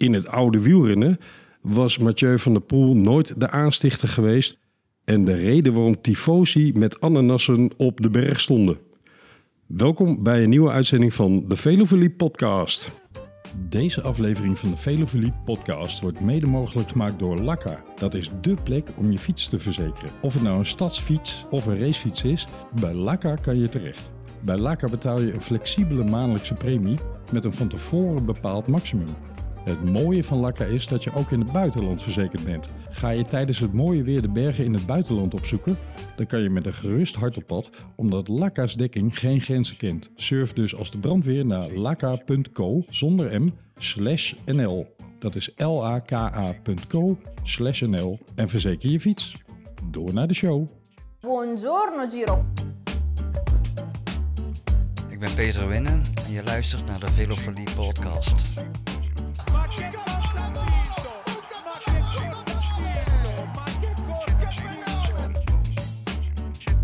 In het oude wielrennen was Mathieu van der Poel nooit de aanstichter geweest en de reden waarom tifosi met ananassen op de berg stonden. Welkom bij een nieuwe uitzending van de Velofilie podcast. Deze aflevering van de Velofilie podcast wordt mede mogelijk gemaakt door Lakka. Dat is dé plek om je fiets te verzekeren. Of het nou een stadsfiets of een racefiets is, bij Lakka kan je terecht. Bij Lakka betaal je een flexibele maandelijkse premie met een van tevoren bepaald maximum. Het mooie van Lakka is dat je ook in het buitenland verzekerd bent. Ga je tijdens het mooie weer de bergen in het buitenland opzoeken? Dan kan je met een gerust hart op pad, omdat Lakka's dekking geen grenzen kent. Surf dus als de brandweer naar lakka.co zonder m slash nl. Dat is laka.co slash nl en verzeker je fiets. Door naar de show. Buongiorno Giro. Ik ben Peter Winnen en je luistert naar de Velofolie podcast.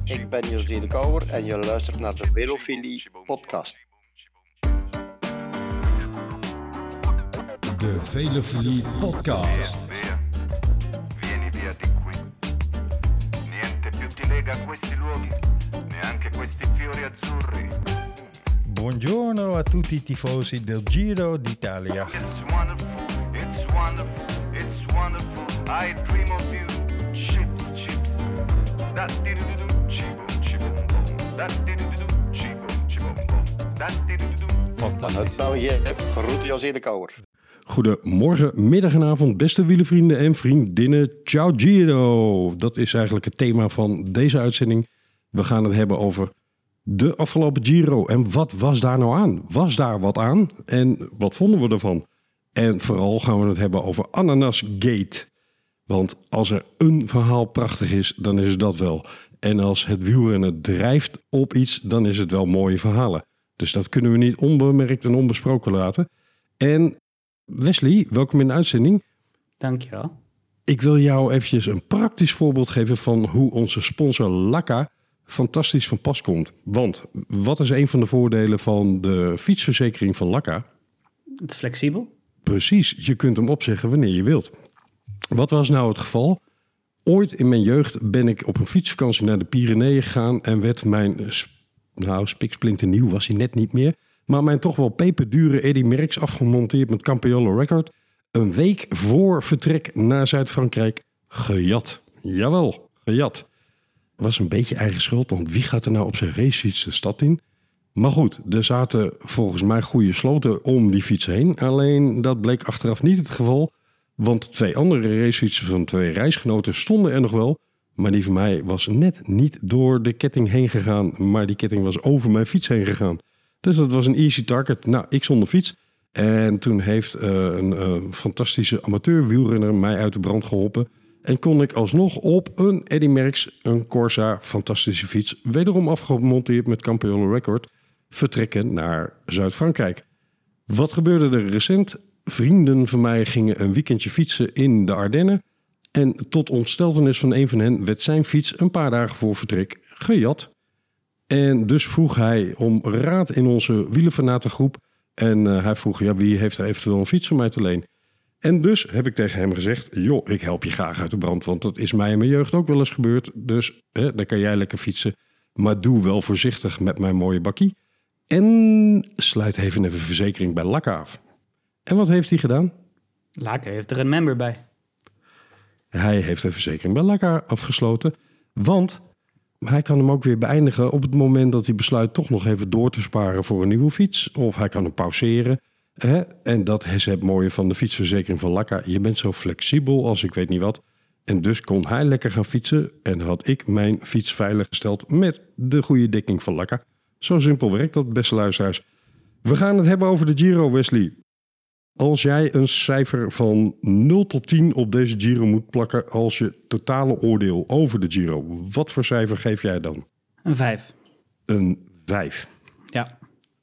Ik ben José de Kouwer en je luistert naar de Velofilie podcast. De Velofilie podcast. Vieni via di qui. Niente più ti lega a questi luoghi, neanche questi fiori azzurri. Buongiorno a tutti i tifosi del Giro d'Italia. It's wonderful, it's wonderful, it's wonderful. I dream of you. Chips, chips. Dat diddle-doo, chiboom, chiboom, boom. Dat diddle-doo, chiboom, chiboom, boom. Dat diddle-doo. Fantastisch. Uit België, groet José de Kouwer. Goedemorgen, middag en avond, beste wielenvrienden en vriendinnen. Ciao Giro! Dat is eigenlijk het thema van deze uitzending. We gaan het hebben over de afgelopen Giro. En wat was daar nou aan? Was daar wat aan? En wat vonden we ervan? En vooral gaan we het hebben over Ananas Gate. Want als er een verhaal prachtig is, dan is het dat wel. En als het wielrennen drijft op iets, dan is het wel mooie verhalen. Dus dat kunnen we niet onbemerkt en onbesproken laten. En Wesley, welkom in de uitzending. Dankjewel. Ik wil jou eventjes een praktisch voorbeeld geven van hoe onze sponsor Lakka fantastisch van pas komt. Want wat is een van de voordelen van de fietsverzekering van Lakka? Het is flexibel. Precies, je kunt hem opzeggen wanneer je wilt. Wat was nou het geval? Ooit in mijn jeugd ben ik op een fietsvakantie naar de Pyreneeën gegaan en werd mijn, nou spiksplinternieuw was hij net niet meer, maar mijn toch wel peperdure Eddy Merckx afgemonteerd met Campiolo Record, een week voor vertrek naar Zuid-Frankrijk gejat. Jawel, gejat. Was een beetje eigen schuld, want wie gaat er nou op zijn racefiets de stad in? Maar goed, er zaten volgens mij goede sloten om die fiets heen. Alleen dat bleek achteraf niet het geval. Want twee andere racefietsen van twee reisgenoten stonden er nog wel. Maar die van mij was net niet door de ketting heen gegaan. Maar die ketting was over mijn fiets heen gegaan. Dus dat was een easy target. Nou, ik zonder fiets. En toen heeft eh, een eh, fantastische amateur wielrenner mij uit de brand geholpen. En kon ik alsnog op een Eddy Merckx, een Corsa, fantastische fiets, wederom afgemonteerd met Campiolo Record, vertrekken naar Zuid-Frankrijk. Wat gebeurde er recent? Vrienden van mij gingen een weekendje fietsen in de Ardennen. En tot ontsteltenis van een van hen werd zijn fiets een paar dagen voor vertrek gejat. En dus vroeg hij om raad in onze wielenfanatengroep. En eh, hij vroeg, ja, wie heeft er eventueel een fiets van mij te leen? En dus heb ik tegen hem gezegd, joh, ik help je graag uit de brand. Want dat is mij in mijn jeugd ook wel eens gebeurd. Dus hè, dan kan jij lekker fietsen. Maar doe wel voorzichtig met mijn mooie bakkie. En sluit even een verzekering bij Lakka af. En wat heeft hij gedaan? Laken heeft er een member bij. Hij heeft een verzekering bij Lakka afgesloten. Want hij kan hem ook weer beëindigen op het moment dat hij besluit toch nog even door te sparen voor een nieuwe fiets. Of hij kan hem pauzeren. Hè? En dat is het mooie van de fietsverzekering van Lakka. Je bent zo flexibel als ik weet niet wat. En dus kon hij lekker gaan fietsen. En had ik mijn fiets veilig gesteld met de goede dekking van Lakka. Zo simpel werkt dat, beste luisteraars. We gaan het hebben over de Giro, Wesley. Als jij een cijfer van 0 tot 10 op deze Giro moet plakken als je totale oordeel over de Giro, wat voor cijfer geef jij dan? Een vijf. Een 5.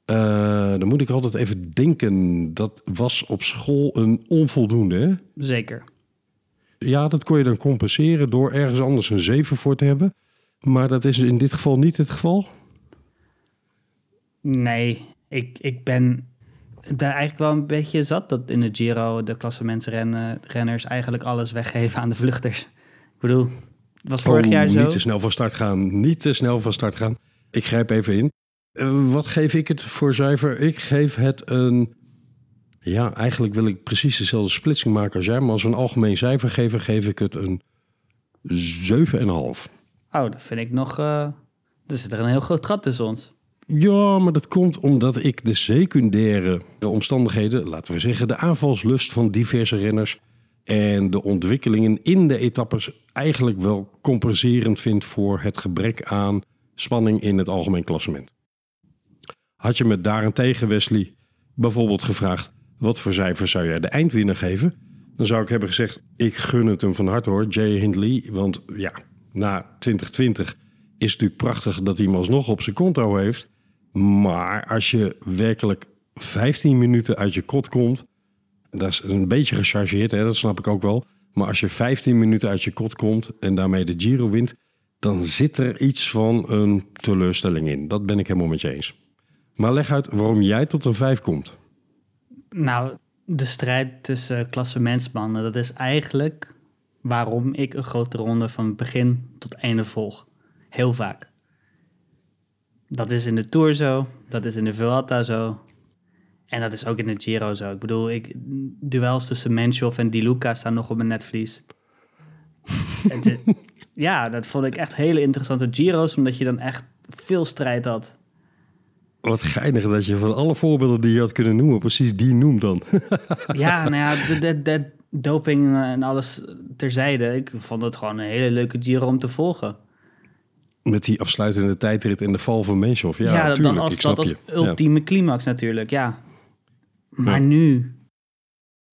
Eh, dan moet ik altijd even denken. Dat was op school een onvoldoende. Hè? Zeker. Ja, dat kon je dan compenseren door ergens anders een 7 voor te hebben. Maar dat is in dit geval niet het geval. Nee, ik, ik ben ben eigenlijk wel een beetje zat dat in de Giro de klassementsrenners eigenlijk alles weggeven aan de vluchters. Ik bedoel, het was vorig Oh, jaar zo. Niet te snel van start gaan. Niet te snel van start gaan. Ik grijp even in. Eh, wat geef ik het voor cijfer? Ik geef het een... Ja, eigenlijk wil ik precies dezelfde splitsing maken als jij. Maar als een algemeen cijfer geven, geef ik het een 7,5. Oh, dat vind ik nog... eh er zit er een heel groot gat tussen ons. Ja, maar dat komt omdat ik de secundaire omstandigheden, laten we zeggen de aanvalslust van diverse renners en de ontwikkelingen in de etappes eigenlijk wel compenserend vind voor het gebrek aan spanning in het algemeen klassement. Had je me daarentegen, Wesley, bijvoorbeeld gevraagd wat voor cijfer zou jij de eindwinnaar geven, dan zou ik hebben gezegd ik gun het hem van harte hoor, Jay Hindley, want ja, na 2020 is het natuurlijk prachtig dat hij hem alsnog op zijn konto heeft. Maar als je werkelijk 15 minuten uit je kot komt, dat is een beetje gechargeerd, hè, dat snap ik ook wel. Maar als je 15 minuten uit je kot komt en daarmee de Giro wint, dan zit er iets van een teleurstelling in. Dat ben ik helemaal met je eens. Maar leg uit waarom jij tot een 5 komt. Nou, de strijd tussen klassementsmannen, dat is eigenlijk waarom ik een grote ronde van begin tot einde volg. Heel vaak. Dat is in de Tour zo, dat is in de Vuelta zo. En dat is ook in de Giro zo. Ik bedoel, ik, duels tussen Menchov en Di Luca staan nog op mijn netvlies. Ja, dat vond ik echt hele interessante Giro's, omdat je dan echt veel strijd had. Wat geinig dat je van alle voorbeelden die je had kunnen noemen, precies die noemt dan. Ja, nou ja, de, de, de doping en alles terzijde. Ik vond het gewoon een hele leuke Giro om te volgen. Met die afsluitende tijdrit in de val van Menschhoff. Ja, Ja, dan als, dat als je. Ja. ultieme climax natuurlijk, ja. Maar Ja. nu,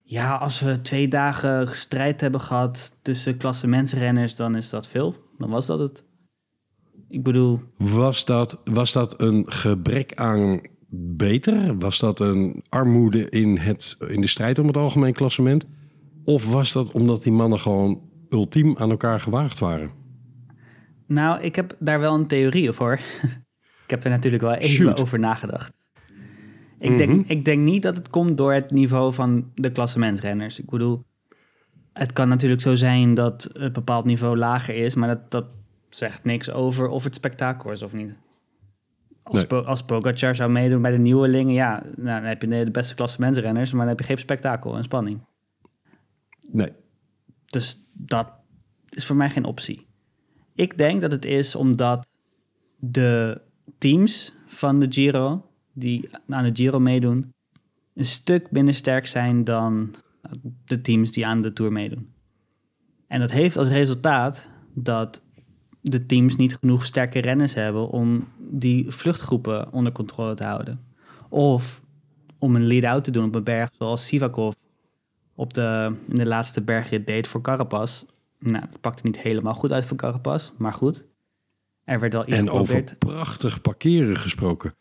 ja, als we twee dagen strijd hebben gehad tussen klassementsrenners, dan is dat veel. Dan was dat het. Ik bedoel, Was dat, was dat een gebrek aan beter? Was dat een armoede in, het, in de strijd om het algemeen klassement? Of was dat omdat die mannen gewoon ultiem aan elkaar gewaagd waren? nou, ik heb daar wel een theorie over. ik heb er natuurlijk wel even Shoot. over nagedacht. Ik, denk, ik denk niet dat het komt door het niveau van de klassementsrenners. Ik bedoel, het kan natuurlijk zo zijn dat een bepaald niveau lager is, maar dat, dat zegt niks over of het spektakel is of niet. Als, Nee. Po- als Pogacar zou meedoen bij de nieuwelingen, ja, nou, dan heb je de beste klassementsrenners, maar dan heb je geen spektakel en spanning. Nee. Dus dat is voor mij geen optie. Ik denk dat het is omdat de teams van de Giro, die aan de Giro meedoen, een stuk minder sterk zijn dan de teams die aan de Tour meedoen. En dat heeft als resultaat dat de teams niet genoeg sterke renners hebben om die vluchtgroepen onder controle te houden. Of om een lead-out te doen op een berg zoals Sivakov op de, in de laatste bergrit deed voor Carapaz. Nou, dat pakte niet helemaal goed uit voor Carapaz, maar goed. Er werd wel iets En over geprobeerd. prachtig parkeren gesproken.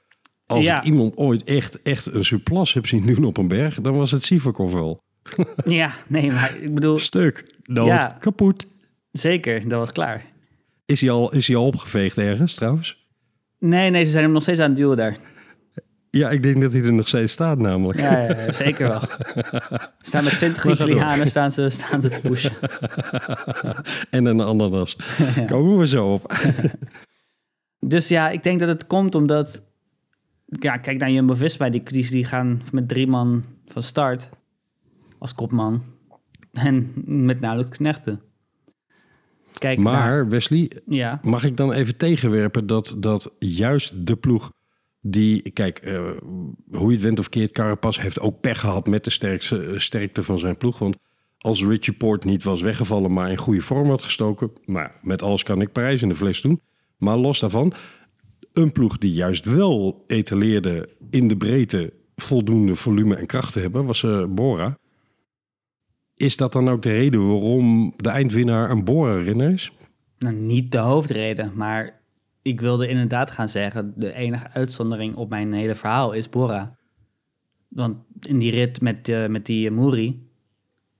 Als Ja. ik iemand ooit echt, echt een surplus heb zien doen op een berg, dan was het Sivakov wel. Ja, nee, maar ik bedoel, Stuk, dood, Ja. kapot. zeker, dat was klaar. Is hij, al, is hij al opgeveegd ergens trouwens? Nee, nee, ze zijn hem nog steeds aan het duwen daar. Ja, ik denk dat hij er nog steeds staat namelijk. Ja, ja, ja, zeker wel. Ze staan met 20 Maar ga door. Italianen staan ze, staan ze te pushen. En een ananas. Komen we zo op. Dus ja, ik denk dat het komt omdat... Ja, kijk naar Jumbo-Visma, die, die, die gaan met drie man van start als kopman. En met nauwelijks knechten. Kijk Maar. Wesley, Ja, mag ik dan even tegenwerpen dat, dat juist de ploeg die, kijk, eh, hoe je het went of keert, Carapaz heeft ook pech gehad met de sterkste, eh, sterkte van zijn ploeg. Want als Richie Port niet was weggevallen, maar in goede vorm had gestoken, maar met alles kan ik Parijs in de fles doen. Maar los daarvan, een ploeg die juist wel etaleerde in de breedte voldoende volume en kracht te hebben, was eh, Bora. Is dat dan ook de reden waarom de eindwinnaar een Bora-renner is? nou niet de hoofdreden, maar ik wilde inderdaad gaan zeggen... de enige uitzondering op mijn hele verhaal is Bora. Want in die rit met, eh, met die eh, Moeri...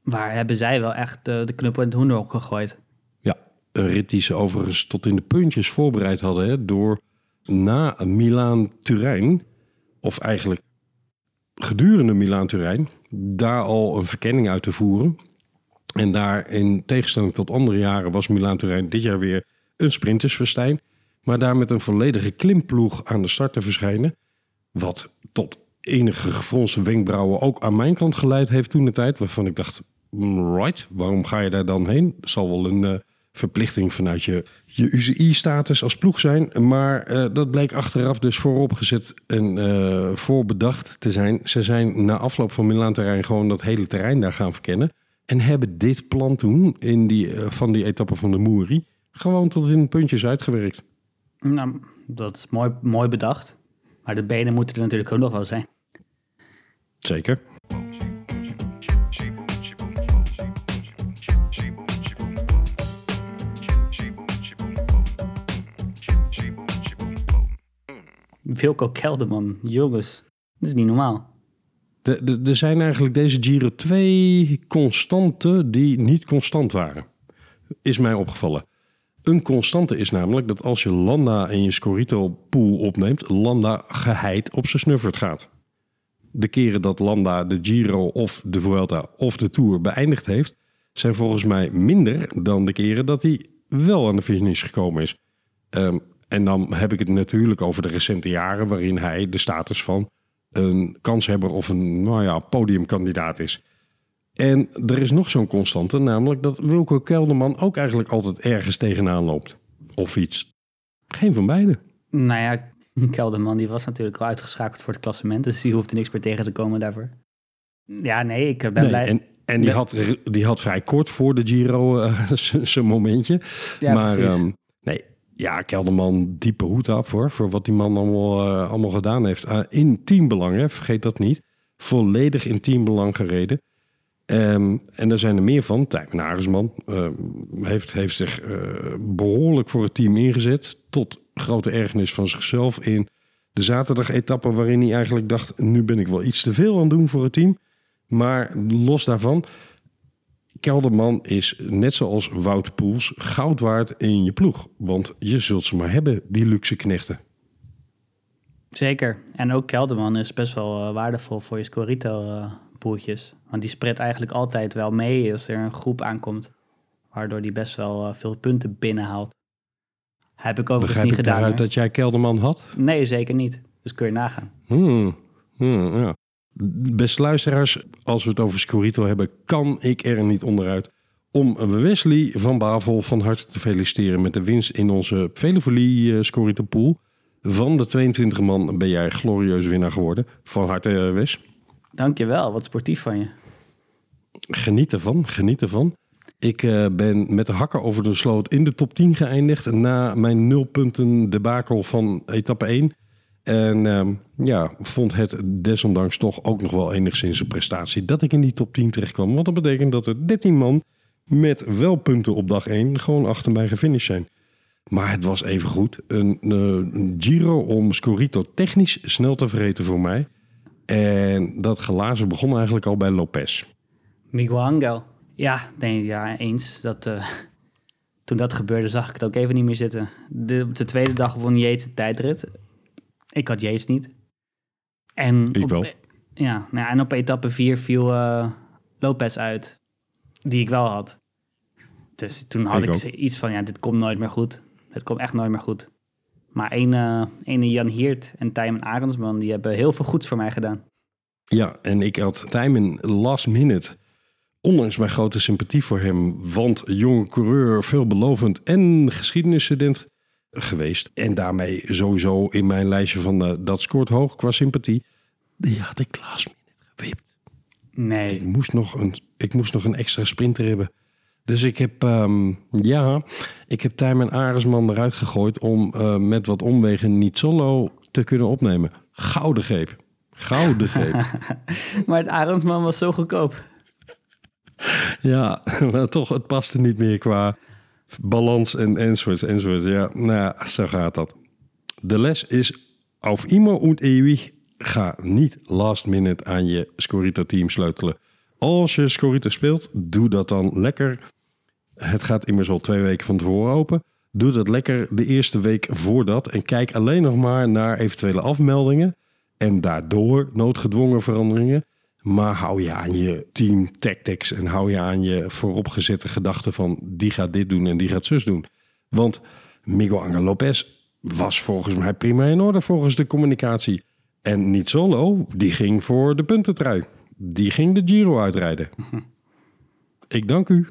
waar hebben zij wel echt eh, de knuppel in het hoenderhok gegooid. Ja, een rit die ze overigens tot in de puntjes voorbereid hadden hè, door na Milaan-Turijn, of eigenlijk gedurende Milaan-Turijn daar al een verkenning uit te voeren. En daar in tegenstelling tot andere jaren was Milaan-Turijn dit jaar weer een sprintersfestijn. Maar daar met een volledige klimploeg aan de start te verschijnen. Wat tot enige gefronste wenkbrauwen ook aan mijn kant geleid heeft toen de tijd. Waarvan ik dacht, "Mm, right, waarom ga je daar dan heen? Dat zal wel een eh, verplichting vanuit je, je UCI-status als ploeg zijn. Maar eh, dat bleek achteraf dus vooropgezet en eh, voorbedacht te zijn. Ze zijn na afloop van Milaan-terrein gewoon dat hele terrein daar gaan verkennen. En hebben dit plan toen in die, eh, van die etappe van de Moeri gewoon tot in puntjes uitgewerkt. Nou, dat is mooi, mooi bedacht. Maar de benen moeten er natuurlijk ook nog wel zijn. Zeker. Wilco Kelderman, jongens. Dat is niet normaal. Er zijn eigenlijk deze Giro twee constanten die niet constant waren. Is mij opgevallen. Een constante is namelijk dat als je Landa en je Scorito pool opneemt, Landa geheid op zijn snuffert gaat. De keren dat Landa de Giro of de Vuelta of de Tour beëindigd heeft, zijn volgens mij minder dan de keren dat hij wel aan de finish gekomen is. Ehm, en dan heb ik het natuurlijk over de recente jaren waarin hij de status van een kanshebber of een nou ja, podiumkandidaat is. En er is nog zo'n constante, namelijk dat Wilco Kelderman ook eigenlijk altijd ergens tegenaan loopt. Of iets. Geen van beide. Nou ja, Kelderman die was natuurlijk al uitgeschakeld voor het klassement. Dus die hoefde niks meer tegen te komen daarvoor. Ja, nee, ik ben Nee, blij. en en die, ben- had, die had vrij kort voor de Giro eh, zijn momentje. Ja, maar precies. ehm, nee, ja, Kelderman, diepe hoed af hoor. Voor wat die man allemaal, eh, allemaal gedaan heeft. Eh, in teambelang, vergeet dat niet. Volledig in teambelang gereden. Ehm, en er zijn er meer van. Tijmen Hagersman ehm, heeft, heeft zich eh, behoorlijk voor het team ingezet. Tot grote ergernis van zichzelf in de zaterdag-etappe... waarin hij eigenlijk dacht, nu ben ik wel iets te veel aan het doen voor het team. Maar los daarvan, Kelderman is net zoals Wout Poels goud waard in je ploeg. Want je zult ze maar hebben, die luxe knechten. Zeker. En ook Kelderman is best wel eh, waardevol voor je Scorito-poeltjes. Want die spredt eigenlijk altijd wel mee als er een groep aankomt. Waardoor die best wel eh, veel punten binnenhaalt. Heb ik overigens Begrijp niet ik gedaan. daaruit hoor. dat jij Kelderman had? Nee, zeker niet. Dus kun je nagaan. Hmm, hmm, ja. Beste luisteraars, als we het over Scorito hebben, kan ik er niet onderuit om Wesley van Bavel van harte te feliciteren met de winst in onze Velofolie eh, Scorito Pool. Van de 22 man ben jij glorieus winnaar geworden. Van harte, eh, Wes. Dankjewel, wat sportief van je. Geniet ervan, geniet ervan. Ik eh, ben met de hakken over de sloot in de top 10 geëindigd na mijn nulpunten debakel van etappe 1. En ehm, ja, vond het desondanks toch ook nog wel enigszins een prestatie dat ik in die top 10 terecht kwam. Want dat betekent dat er 13 man met wel punten op dag 1 gewoon achter mij gefinished zijn. Maar het was even goed een, eh, een Giro om Scorito technisch snel te vergeten voor mij. En dat glazen begon eigenlijk al bij Lopez. Miguel Angel. Ja, nee, ja, eens. Dat, eh, toen dat gebeurde zag ik het ook even niet meer zitten. De, op de tweede dag won Yates de tijdrit. Ik had Yates niet. En Ik op, wel. Ja, nou, en op etappe 4 viel eh, Lopez uit. Die ik wel had. Dus toen had Ik iets van, ja, dit komt nooit meer goed. Het komt echt nooit meer goed. Maar ene, ene Jan Hiert en Tijmen Arendsman, die hebben heel veel goeds voor mij gedaan. Ja, en ik had Tijmen last minute. Ondanks mijn grote sympathie voor hem. Want jonge coureur, veelbelovend en geschiedenisstudent geweest. En daarmee sowieso in mijn lijstje van eh, dat scoort hoog qua sympathie. Die had ik last minute gewipt. Ik Nee, moest nog een, ik moest nog een extra sprinter hebben. Dus ik heb, ehm, ja, ik heb Tijmen Aresman eruit gegooid om eh, met wat omwegen niet solo te kunnen opnemen. Gouden greep. Gouden greep. maar het Arendsman was zo goedkoop. Ja, maar toch, het paste niet meer qua balans en enzovoort, enzovoort. Ja, nou zo gaat dat. De les is, auf immer und ewig, ga niet last minute aan je Scorito-team sleutelen. Als je Scorito speelt, doe dat dan lekker. Het gaat immers al twee weken van tevoren open. Doe dat lekker de eerste week voordat en kijk alleen nog maar naar eventuele afmeldingen. en daardoor noodgedwongen veranderingen. Maar hou je aan je team tactics en hou je aan je vooropgezette gedachten van die gaat dit doen en die gaat zus doen. Want Miguel Angel Lopez was volgens mij prima in orde volgens de communicatie. En niet solo, die ging voor de puntentrui. Die ging de Giro uitrijden. Ik dank u.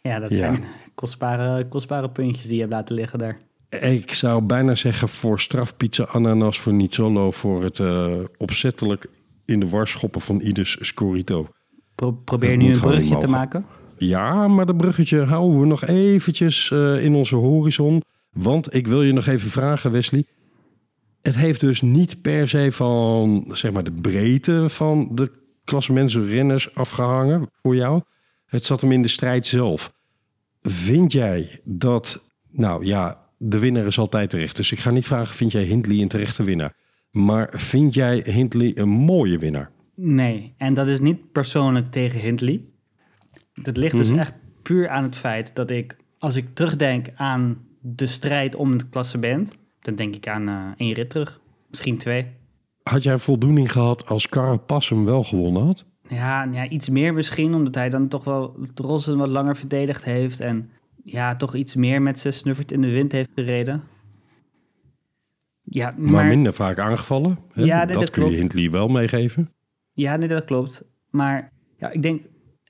Ja, dat Ja. zijn kostbare, kostbare puntjes die je hebt laten liggen daar. Ik zou bijna zeggen voor strafpizza ananas voor niet solo voor het eh, opzettelijk in de war schoppen van ieders scorito. Pro- probeer nu een bruggetje te maken. Ja, maar dat bruggetje houden we nog eventjes eh, in onze horizon. Want ik wil je nog even vragen, Wesley. Het heeft dus niet per se van zeg maar, de breedte van de klassementsrenners afgehangen voor jou. Het zat hem in de strijd zelf. Vind jij dat, nou ja, de winnaar is altijd terecht. Dus ik ga niet vragen, vind jij Hindley een terechte winnaar? Maar vind jij Hindley een mooie winnaar? Nee, en dat is niet persoonlijk tegen Hindley. Dat ligt dus Mhm. echt puur aan het feit dat ik, als ik terugdenk aan de strijd om het klassement, dan denk ik aan eh één rit terug, misschien twee. Had jij voldoening gehad als Carapaz hem wel gewonnen had? Ja, ja, iets meer misschien, omdat hij dan toch wel Rossen wat langer verdedigd heeft en ja, toch iets meer met zijn snuffert in de wind heeft gereden. Ja, maar, maar, minder vaak aangevallen. Hè? Ja, nee, dat, dat kun je. Hindley wel meegeven. Ja, nee, dat klopt. Maar ja, ik denk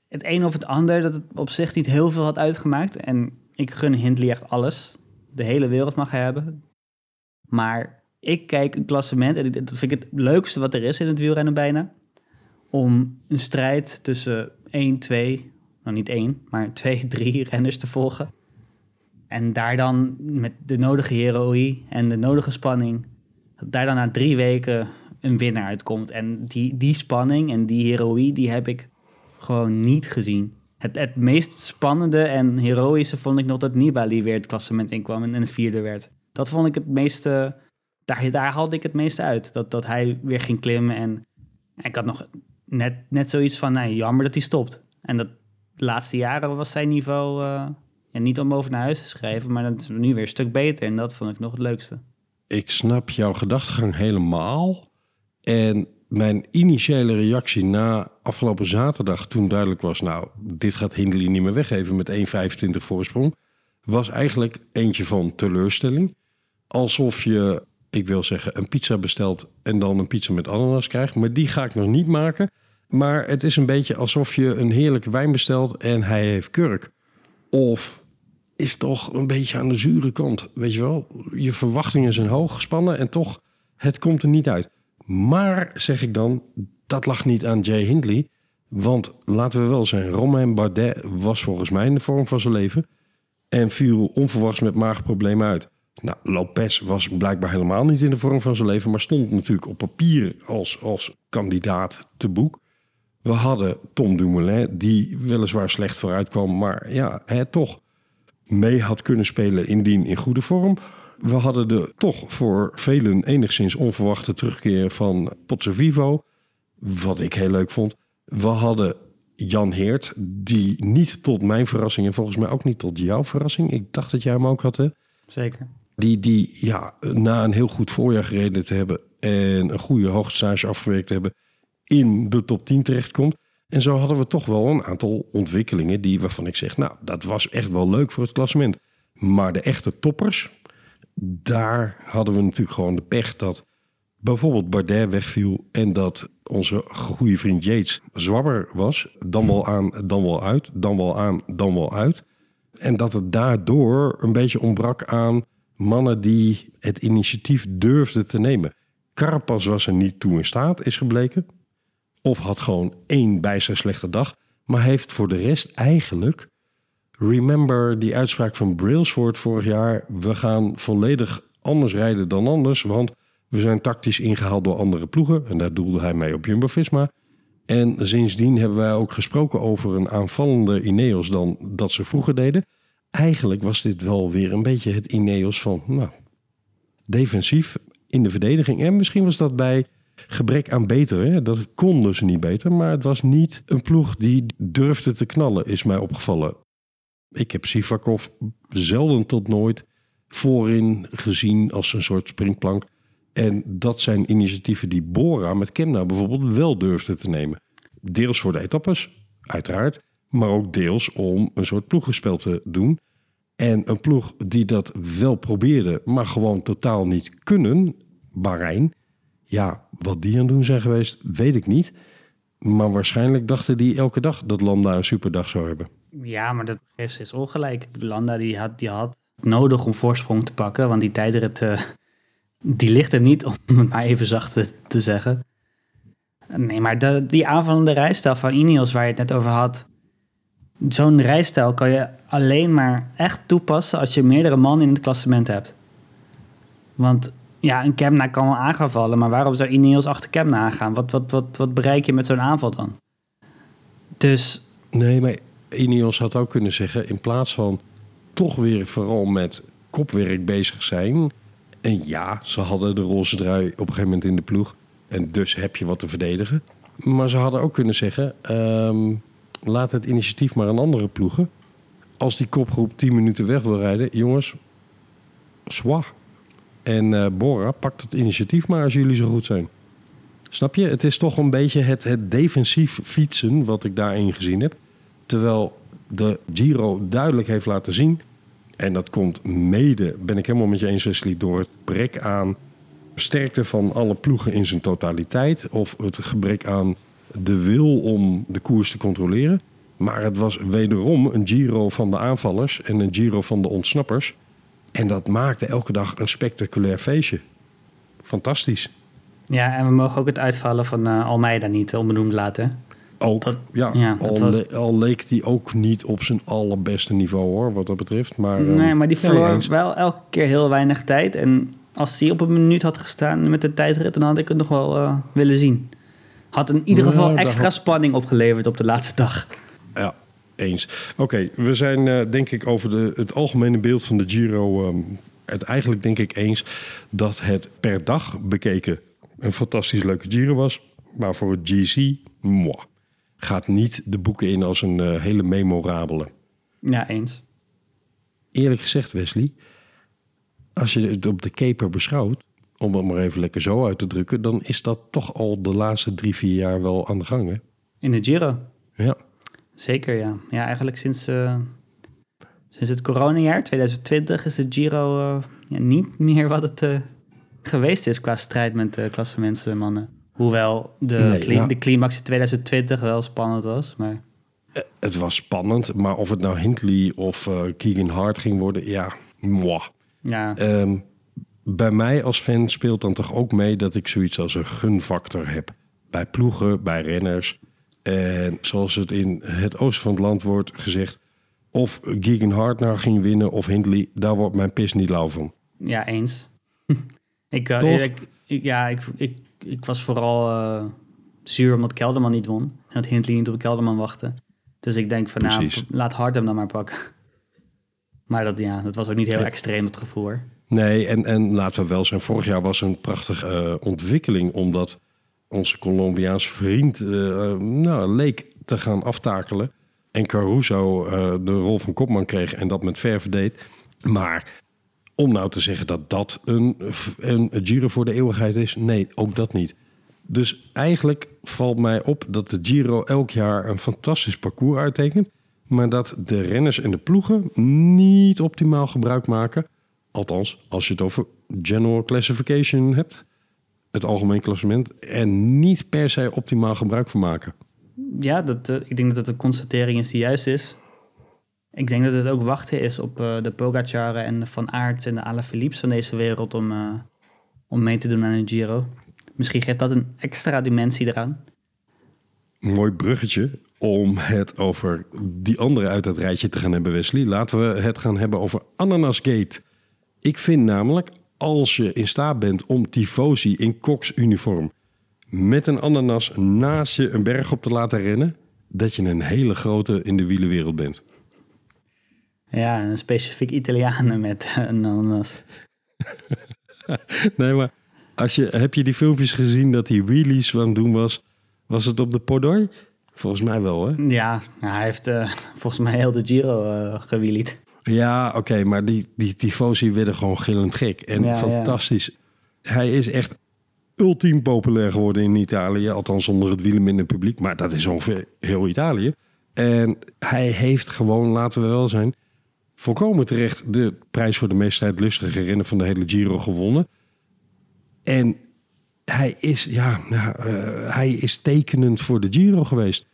het een of het ander dat het op zich niet heel veel had uitgemaakt. En ik gun Hindley echt alles. De hele wereld mag hij hebben. Maar ik kijk een klassement en dat vind ik het leukste wat er is in het wielrennen bijna. Om een strijd tussen 1, 2, nou niet één, maar twee, drie renners te volgen. En daar dan met de nodige heroïe en de nodige spanning, dat daar dan na drie weken een winnaar uitkomt. En die, die spanning en die heroïe, die heb ik gewoon niet gezien. Het, het meest spannende en heroïsche vond ik nog dat Nibali weer het klassement inkwam en een vierde werd. Dat vond ik het meeste, daar, daar haalde ik het meeste uit. Dat, dat hij weer ging klimmen en, ik had nog net, net zoiets van, nou, jammer dat hij stopt. En dat de laatste jaren was zijn niveau eh, ja, niet om over naar huis te schrijven, maar dat is nu weer een stuk beter. En dat vond ik nog het leukste. Ik snap jouw gedachtegang helemaal. En mijn initiële reactie na afgelopen zaterdag, toen duidelijk was, nou, dit gaat Hindley niet meer weggeven met 1,25 voorsprong, was eigenlijk eentje van teleurstelling. Alsof je, ik wil zeggen, een pizza bestelt en dan een pizza met ananas krijgt. Maar die ga ik nog niet maken. Maar het is een beetje alsof je een heerlijke wijn bestelt en hij heeft kurk. Of is toch een beetje aan de zure kant. Weet je wel, je verwachtingen zijn hoog gespannen en toch, het komt er niet uit. Maar, zeg ik dan, dat lag niet aan Jay Hindley. Want laten we wel zijn, Romain Bardet was volgens mij in de vorm van zijn leven. En viel onverwachts met maagproblemen uit. Nou, Lopez was blijkbaar helemaal niet in de vorm van zijn leven, maar stond natuurlijk op papier als, als kandidaat te boek. We hadden Tom Dumoulin, die weliswaar slecht vooruit kwam, maar ja, hè, toch mee had kunnen spelen indien in goede vorm. We hadden de toch voor velen enigszins onverwachte terugkeer van Pozzovivo, wat ik heel leuk vond. We hadden Jan Heert, die niet tot mijn verrassing en volgens mij ook niet tot jouw verrassing. Ik dacht dat jij hem ook had, hè? Zeker. Die, die ja, na een heel goed voorjaar gereden te hebben en een goede hoogstage afgewerkt te hebben, in de top 10 terechtkomt. En zo hadden we toch wel een aantal ontwikkelingen die waarvan ik zeg, nou, dat was echt wel leuk voor het klassement. Maar de echte toppers, daar hadden we natuurlijk gewoon de pech dat bijvoorbeeld Bardet wegviel en dat onze goede vriend Yates zwabber was. Dan wel aan, dan wel uit, dan wel aan, dan wel uit. En dat het daardoor een beetje ontbrak aan mannen die het initiatief durfden te nemen. Carapaz was er niet toe in staat, is gebleken. Of had gewoon één bij zijn slechte dag. Maar heeft voor de rest eigenlijk... Remember die uitspraak van Brailsford vorig jaar. We gaan volledig anders rijden dan anders. Want we zijn tactisch ingehaald door andere ploegen. En daar doelde hij mee op Jumbo-Visma. En sindsdien hebben wij ook gesproken over een aanvallende Ineos dan dat ze vroeger deden. Eigenlijk was dit wel weer een beetje het Ineos van, nou, defensief in de verdediging. En misschien was dat bij gebrek aan beter. Dat konden ze niet beter. Maar het was niet een ploeg die durfde te knallen, is mij opgevallen. Ik heb Sivakov zelden tot nooit voorin gezien als een soort springplank. En dat zijn initiatieven die Bora met Kemna bijvoorbeeld wel durfde te nemen. Deels voor de etappes, uiteraard. Maar ook deels om een soort ploeggenspel te doen. En een ploeg die dat wel probeerde, maar gewoon totaal niet kunnen, Bahrein. Ja, wat die aan het doen zijn geweest, weet ik niet. Maar waarschijnlijk dachten die elke dag dat Landa een superdag zou hebben. Ja, maar dat geeft steeds ongelijk. Landa die had, die had nodig om voorsprong te pakken. Want die tijdrit, eh, die ligt hem niet, om het maar even zacht te, zeggen. Nee, maar de, die aanvallende rijstijl van Ineos waar je het net over had. Zo'n rijstijl kan je alleen maar echt toepassen als je meerdere man in het klassement hebt. Want ja, een Kemna kan wel aan gaan vallen, maar waarom zou Ineos achter Kemna aangaan? Wat, wat, wat, wat bereik je met zo'n aanval dan? Dus Nee, maar Ineos had ook kunnen zeggen... in plaats van toch weer vooral met kopwerk bezig zijn... en ja, ze hadden de roze trui op een gegeven moment in de ploeg... en dus heb je wat te verdedigen. Maar ze hadden ook kunnen zeggen... ehm, laat het initiatief maar aan andere ploegen. Als die kopgroep 10 minuten weg wil rijden... jongens, zwa. En eh, Bora, pakt het initiatief maar als jullie zo goed zijn. Snap je? Het is toch een beetje het, het defensief fietsen wat ik daarin gezien heb. Terwijl de Giro duidelijk heeft laten zien. En dat komt mede, ben ik helemaal met je eens Wesley, door het gebrek aan sterkte van alle ploegen in zijn totaliteit. Of het gebrek aan de wil om de koers te controleren. Maar het was wederom een Giro van de aanvallers en een Giro van de ontsnappers. En dat maakte elke dag een spectaculair feestje. Fantastisch. ja, en we mogen ook het uitvallen van eh, Almeida niet onbenoemd laten. Ook, Dat- ja, ja, al, was- le- al leek hij ook niet op zijn allerbeste niveau hoor, wat dat betreft. Maar, ehm, Nee, maar die verloor wel elke keer heel weinig tijd. En als die op een minuut had gestaan met de tijdrit, dan had ik het nog wel eh, willen zien. Had in ieder geval extra had- spanning opgeleverd op de laatste dag. Ja, eens. Oké, we zijn eh, denk ik over de, het algemene beeld van de Giro ehm, het eigenlijk denk ik eens dat het per dag bekeken een fantastisch leuke Giro was. Maar voor het GC, moi, gaat niet de boeken in als een eh, hele memorabele. Ja, eens. Eerlijk gezegd, Wesley, als je het op de caper beschouwt, om het maar even lekker zo uit te drukken, dan is dat toch al de laatste drie, vier jaar wel aan de gang. Hè? In de Giro. Ja. Zeker, ja. Ja, eigenlijk sinds, eh, sinds het coronajaar 2020 is de Giro eh, ja, niet meer wat het eh, geweest is qua strijd met de klassementsmannen. Hoewel de, Nee, cli- nou- de climax in 2020 wel spannend was. Maar Het was spannend, maar of het nou Hindley of Keegan Hart ging worden, ja, moi. ja, Ehm, bij mij als fan speelt dan toch ook mee dat ik zoiets als een gunfactor heb. Bij ploegen, bij renners. En zoals het in het oosten van het land wordt gezegd... of Keegan Hart nou ging winnen of Hindley... daar wordt mijn pis niet lauw van. ja eens. ik, eh, ik, ik- ja, ik, ik, ik was vooral eh, zuur omdat Kelderman niet won. En dat Hindley niet op Kelderman wachtte. Dus ik denk van, nou, laat Hart hem dan maar pakken. Maar dat, ja, dat was ook niet heel Ja. extreem, het gevoel hoor. Nee, en, en laten we wel zijn, vorig jaar was een prachtige eh, ontwikkeling... omdat onze Colombiaanse vriend eh, nou, leek te gaan aftakelen... en Caruso eh, de rol van kopman kreeg en dat met verve deed. Maar om nou te zeggen dat dat een, een Giro voor de eeuwigheid is... nee, ook dat niet. Dus eigenlijk valt mij op dat de Giro elk jaar een fantastisch parcours uittekent... maar dat de renners en de ploegen niet optimaal gebruik maken... Althans, als je het over general classification hebt, het algemeen klassement, en niet per se optimaal gebruik van maken. Ja, dat, eh, ik denk dat het een constatering is die juist is. Ik denk dat het ook wachten is op eh, de Pogacaren en de Van Aert en de Alaphilippes van deze wereld om, eh, om mee te doen aan een Giro. Misschien geeft dat een extra dimensie eraan. Een mooi bruggetje om het over die andere uit het rijtje te gaan hebben, Wesley. Laten we het gaan hebben over Ananasgate. Ik vind namelijk, als je in staat bent om tifosi in Cox uniform met een ananas naast je een berg op te laten rennen, dat je een hele grote in de wielenwereld bent. Ja, een specifiek Italianen met een ananas. Nee, maar als je, heb je die filmpjes gezien dat hij wheelies aan het doen was? Was het op de Podoi? Volgens mij wel, hè? Ja, hij heeft eh, volgens mij heel de Giro eh gewielied. Ja, oké, maar die, die tifosi werden gewoon gillend gek. En Ja, ja. fantastisch. Hij is echt ultiem populair geworden in Italië. Althans onder het wielerminder publiek. Maar dat is ongeveer heel Italië. En hij heeft gewoon, laten we wel zijn... volkomen terecht de prijs voor de meest strijdlustige renner van de hele Giro gewonnen. En hij is, ja, nou, eh, hij is tekenend voor de Giro geweest.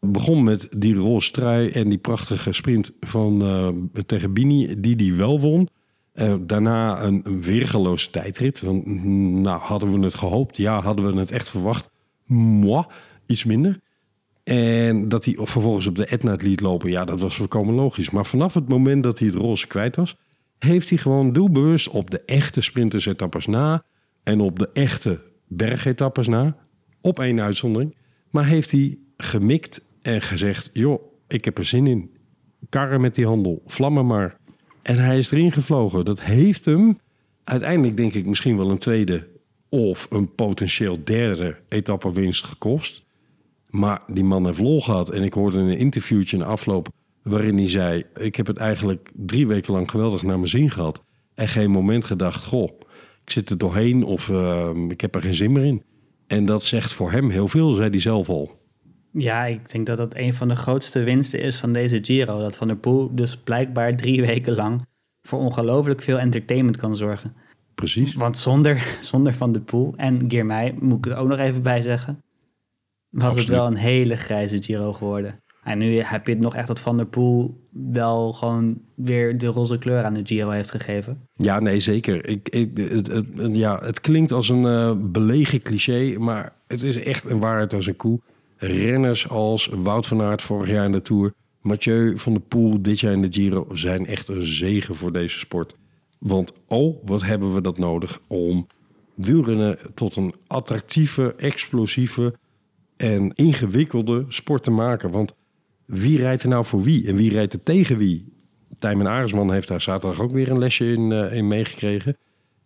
Begon met die roze trui en die prachtige sprint van eh, tegen Bini, die die wel won. Eh, daarna een, een weergeloze tijdrit. Want, mm, nou, hadden we het gehoopt? Ja, hadden we het echt verwacht? Moi, iets minder. En dat hij vervolgens op de Etna liet lopen, ja, dat was volkomen logisch. Maar vanaf het moment dat hij het roze kwijt was, heeft hij gewoon doelbewust op de echte sprintersetappes na en op de echte bergetappes na, op één uitzondering, maar heeft hij gemikt en gezegd, joh, ik heb er zin in. Karren met die handel, vlammen maar. En hij is erin gevlogen. Dat heeft hem uiteindelijk denk ik misschien wel een tweede of een potentieel derde etappewinst gekost. Maar die man heeft lol gehad. En ik hoorde een interviewtje in afloop waarin hij zei... ik heb het eigenlijk drie weken lang geweldig naar mijn zin gehad. En geen moment gedacht, goh, ik zit er doorheen of eh, ik heb er geen zin meer in. En dat zegt voor hem heel veel, zei hij zelf al. Ja, ik denk dat dat een van de grootste winsten is van deze Giro. Dat Van der Poel dus blijkbaar drie weken lang voor ongelooflijk veel entertainment kan zorgen. Precies. Want zonder, zonder Van der Poel en Girmay, moet ik er ook nog even bij zeggen, was het wel een hele grijze Giro geworden. En nu heb je het nog echt dat Van der Poel wel gewoon weer de roze kleur aan de Giro heeft gegeven. Ja, nee, zeker. Ik, ik, het, het, het- ja, het klinkt als een eh, belegen cliché, maar het is echt een waarheid als een koe. Renners als Wout van Aert vorig jaar in de Tour, Mathieu van der Poel dit jaar in de Giro zijn echt een zegen voor deze sport. Want oh, wat hebben we dat nodig om wielrennen tot een attractieve, explosieve en ingewikkelde sport te maken. Want wie rijdt er nou voor wie en wie rijdt er tegen wie? Tijmen Aresman heeft daar zaterdag ook weer een lesje in, eh, in meegekregen.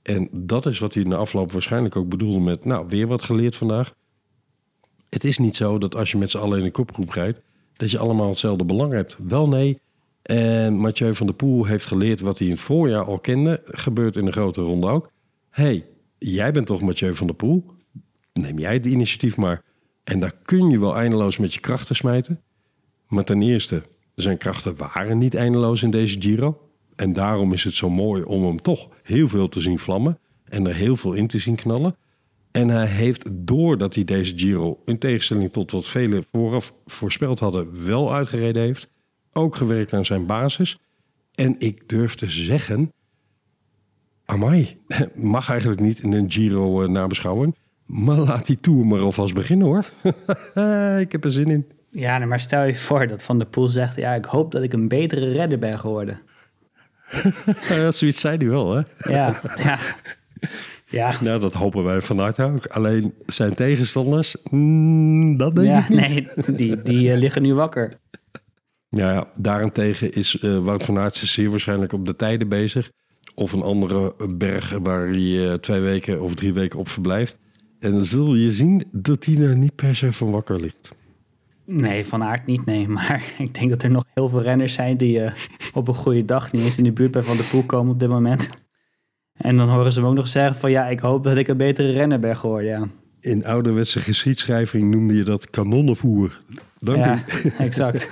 En dat is wat hij in de afloop waarschijnlijk ook bedoelde met... nou, weer wat geleerd vandaag. Het is niet zo dat als je met z'n allen in een kopgroep rijdt... dat je allemaal hetzelfde belang hebt. Wel nee. En Mathieu van der Poel heeft geleerd wat hij in het voorjaar al kende. Gebeurt in de grote ronde ook. hey, jij bent toch Mathieu van der Poel? Neem jij het initiatief maar. En daar kun je wel eindeloos met je krachten smijten. Maar ten eerste, zijn krachten waren niet eindeloos in deze Giro. En daarom is het zo mooi om hem toch heel veel te zien vlammen. En er heel veel in te zien knallen. En hij heeft, doordat hij deze Giro, in tegenstelling tot wat velen vooraf voorspeld hadden, wel uitgereden heeft, ook gewerkt aan zijn basis. En ik durf te zeggen, amai, mag eigenlijk niet in een Giro eh, nabeschouwen. Maar laat die Tour maar alvast beginnen hoor. ik heb er zin in. Ja, maar stel je voor dat Van der Poel zegt... ja, ik hoop dat ik een betere redder ben geworden. Zoiets zei hij wel, hè? Ja, ja. Ja, Nou, dat hopen wij van harte ook. Alleen zijn tegenstanders, mm, dat denk ja ik niet. nee, die, die eh, liggen nu wakker. Ja, ja, daarentegen is eh, Wout van Aert zeer waarschijnlijk op de tijden bezig. Of een andere berg waar hij eh, twee weken of drie weken op verblijft. En dan zul je zien dat hij er niet per se van wakker ligt. Nee, Van Aert niet, nee. Maar ik denk dat er nog heel veel renners zijn die op een goede dag niet eens in de buurt bij Van der Poel komen op dit moment. En dan horen ze hem ook nog zeggen van ja, ik hoop dat ik een betere renner ben geworden. Ja, In ouderwetse geschiedschrijving noemde je dat kanonnenvoer. Dank ja u. exact.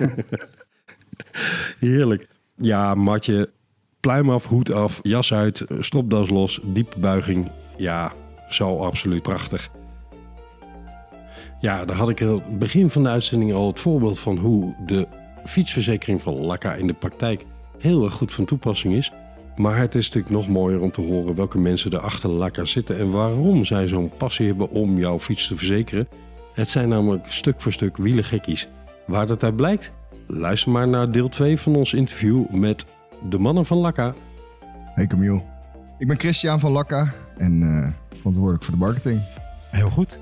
Heerlijk. Ja, matje, pluim af, hoed af, jas uit, stropdas los, diepe buiging. Ja, zo absoluut prachtig. Ja, daar had ik in het begin van de uitzending al het voorbeeld van hoe de fietsverzekering van Laka in de praktijk heel erg goed van toepassing is. Maar het is natuurlijk nog mooier om te horen welke mensen er achter Laka zitten en waarom zij zo'n passie hebben om jouw fiets te verzekeren. Het zijn namelijk stuk voor stuk wielergekkies. Waar dat uit blijkt? Luister maar naar deel 2 van ons interview met de mannen van Laka. Hey Camille. Ik ben Christian van Lakka en eh, verantwoordelijk voor de marketing. Heel goed.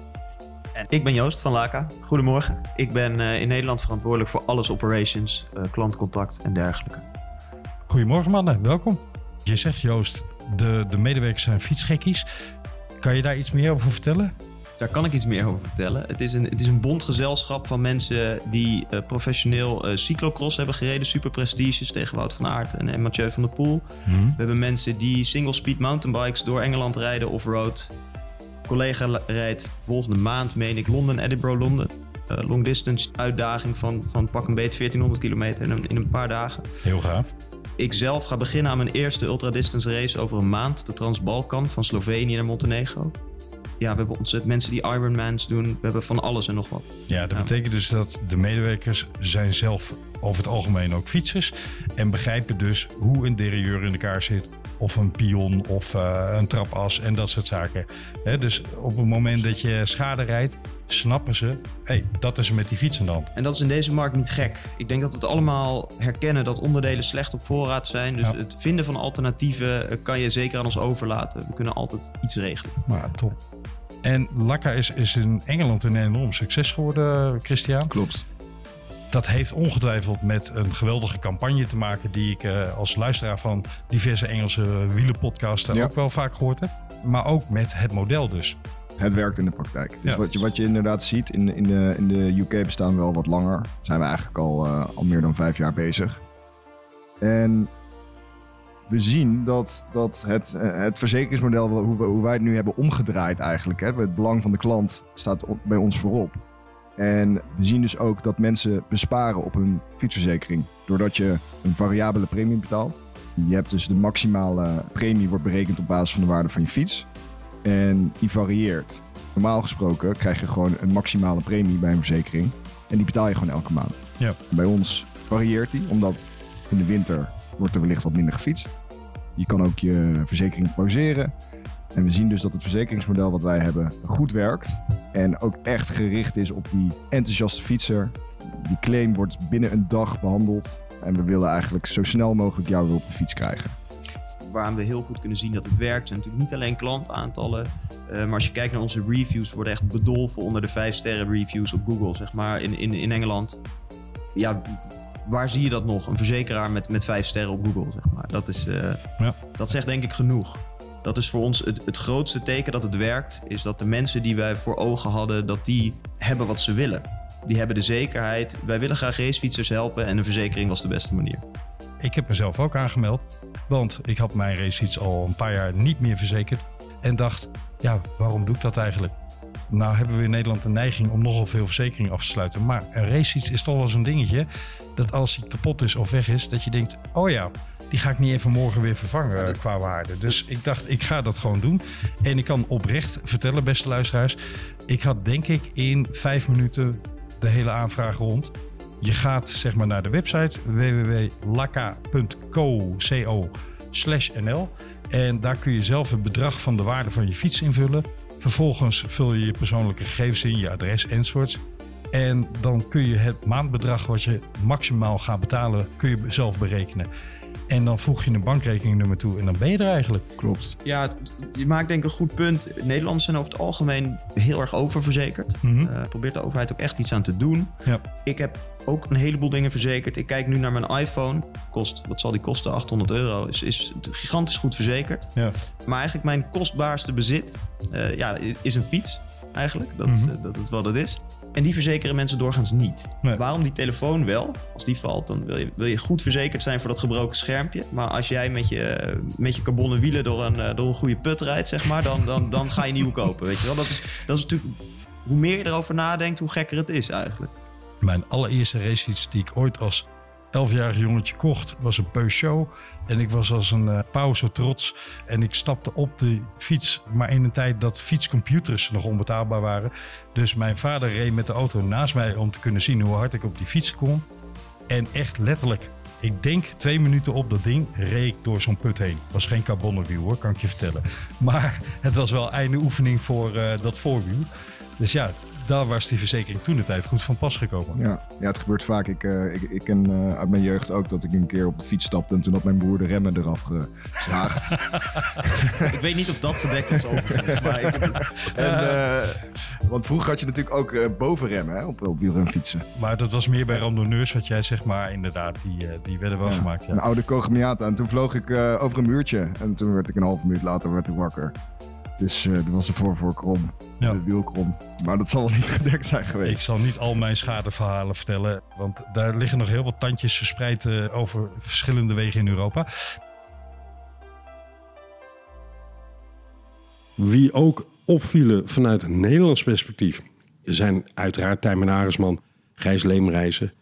En ik ben Joost van Laka. Goedemorgen. Ik ben eh, in Nederland verantwoordelijk voor alles operations, eh, klantcontact en dergelijke. Goedemorgen mannen, welkom. Je zegt Joost, de, de medewerkers zijn fietsgekkies. Kan je daar iets meer over vertellen? Daar kan ik iets meer over vertellen. Het is een, het is een bondgezelschap van mensen die eh, professioneel eh, cyclocross hebben gereden. Super prestiges tegen Wout van Aert en, en Mathieu van der Poel. We hebben mensen die single speed mountainbikes door Engeland rijden off-road. Collega rijdt volgende maand, meen ik, Londen, Edinburgh, Londen. Eh, long distance uitdaging van, van pak een beet 1400 kilometer in een, in een paar dagen. Heel gaaf. Ik zelf ga beginnen aan mijn eerste ultradistance race over een maand. De Transbalkan van Slovenië naar Montenegro. Ja, we hebben ontzettend mensen die Ironmans doen. We hebben van alles en nog wat. Ja, dat betekent dus dat de medewerkers zijn zelf over het algemeen ook fietsers. En begrijpen dus hoe een derailleur in elkaar zit. Of een pion of eh, een trapas en dat soort zaken. Hè, dus op het moment dat je schade rijdt, snappen ze... hé, hey, dat is er met die fiets aan de hand. En dat is in deze markt niet gek. Ik denk dat we het allemaal herkennen dat onderdelen slecht op voorraad zijn. Dus Ja. het vinden van alternatieven eh, kan je zeker aan ons overlaten. We kunnen altijd iets regelen. Maar top. En Lakka is, is in Engeland een enorm succes geworden, Christian. Klopt. Dat heeft ongetwijfeld met een geweldige campagne te maken... die ik eh, als luisteraar van diverse Engelse wielenpodcasten Ja. ook wel vaak gehoord heb. Maar ook met het model dus. Het werkt in de praktijk. Dus Ja. wat, je, wat je inderdaad ziet, in, in, de, in de UK bestaan we al wat langer. Zijn we eigenlijk al, eh, al meer dan vijf jaar bezig. En we zien dat, dat het, eh, het verzekeringsmodel, hoe, we- hoe wij het nu hebben omgedraaid eigenlijk. Hè, het belang van de klant staat op- bij ons voorop. En we zien dus ook dat mensen besparen op hun fietsverzekering. Doordat je een variabele premie betaalt. Je hebt dus de maximale premie wordt berekend op basis van de waarde van je fiets. En die varieert. Normaal gesproken krijg je gewoon een maximale premie bij een verzekering. En die betaal je gewoon elke maand. Ja. Bij ons varieert die, omdat in de winter wordt er wellicht wat minder gefietst. Je kan ook je verzekering pauzeren. En we zien dus dat het verzekeringsmodel wat wij hebben goed werkt. En ook echt gericht is op die enthousiaste fietser. Die claim wordt binnen een dag behandeld. En we willen eigenlijk zo snel mogelijk jou weer op de fiets krijgen. Waar we heel goed kunnen zien dat het werkt. zijn natuurlijk niet alleen klantaantallen. eh, maar als je kijkt naar onze reviews, worden echt bedolven onder de 5 sterren reviews op Google, zeg maar, in, in, in Engeland. Ja, waar zie je dat nog? Een verzekeraar met, met 5 sterren op Google, zeg maar. Dat, is, eh, Ja. dat zegt denk ik genoeg. Dat is voor ons het, grootste teken dat het werkt. Is dat de mensen die wij voor ogen hadden, dat die hebben wat ze willen. Die hebben de zekerheid. Wij willen graag racefietsers helpen en een verzekering was de beste manier. Ik heb mezelf ook aangemeld, want ik had mijn racefiets al een paar jaar niet meer verzekerd. En dacht, ja, waarom doe ik dat eigenlijk? Nou hebben we in Nederland de neiging om nogal veel verzekeringen af te sluiten. Maar een racefiets is toch wel zo'n dingetje, dat als hij kapot is of weg is, dat je denkt, oh ja, die ga ik niet even morgen weer vervangen qua waarde. Dus ik dacht, ik ga dat gewoon doen. En ik kan oprecht vertellen, beste luisteraars, ik had denk ik in vijf minuten de hele aanvraag rond. Je gaat zeg maar naar de website www.laka.co co slash nl en daar kun je zelf het bedrag van de waarde van je fiets invullen. Vervolgens vul je je persoonlijke gegevens in, je adres enzovoorts. En dan kun je het maandbedrag wat je maximaal gaat betalen, kun je zelf berekenen. En dan voeg je een bankrekeningnummer toe en dan ben je er eigenlijk. Klopt. Ja, je maakt denk ik een goed punt. Nederlanders zijn over het algemeen heel erg oververzekerd. Eh, probeert de overheid ook echt iets aan te doen. Ja. Ik heb ook een heleboel dingen verzekerd. Ik kijk nu naar mijn iPhone. Kost, wat zal die kosten? 800 euro. Is, is gigantisch goed verzekerd. Ja. Maar eigenlijk mijn kostbaarste bezit eh, ja, is een fiets. Eigenlijk. Dat, is, Mhm. eh, dat is wat het is. En die verzekeren mensen doorgaans niet. Nee. Waarom die telefoon wel? Als die valt, dan wil je, wil je goed verzekerd zijn voor dat gebroken schermpje. Maar als jij met je, met je carbonnen wielen door een, eh, door een goede put rijdt, zeg maar, dan, dan, dan ga je nieuwe kopen. Weet je wel? Dat, is, dat is natuurlijk. Hoe meer je erover nadenkt, hoe gekker het is eigenlijk. Mijn allereerste racefiets die ik ooit als 11-jarig jongetje kocht, was een Peugeot. En ik was als een pauw zo trots. En ik stapte op de fiets, maar in een tijd dat fietscomputers nog onbetaalbaar waren. Dus mijn vader reed met de auto naast mij om te kunnen zien hoe hard ik op die fiets kon. En echt letterlijk, ik denk twee minuten op dat ding, reed ik door zo'n put heen. Was geen carbonenwiel hoor, kan ik je vertellen. Maar het was wel einde oefening voor uh, dat voorwiel. Dus ja, daar was die verzekering toen de tijd goed van pas gekomen. Ja, ja het gebeurt vaak. Ik, uh, ik, ik ken uh, uit mijn jeugd ook dat ik een keer op de fiets stapte en toen had mijn broer de remmen eraf gezaagd. ik weet niet of dat gedekt was overigens, maar ik heb... en, uh, want vroeger had je natuurlijk ook uh, bovenremmen hè, op, op wielrenfietsen. Maar dat was meer bij randonneurs wat jij zeg maar inderdaad, die, uh, die werden wel ja, gemaakt. Ja. Een oude Kogemiata en toen vloog ik over een muurtje en toen werd ik een halve minuut later werd ik wakker. Dus eh er was een voor voor krom. Ja. De wiel krom. Maar dat zal wel niet gedekt zijn geweest. Ik zal niet al mijn schadeverhalen vertellen, want daar liggen nog heel wat tandjes verspreid eh, over verschillende wegen in Europa. Wie ook opvielen vanuit een Nederlands perspectief zijn uiteraard Tijmen Aresman, Gijs Leemreizen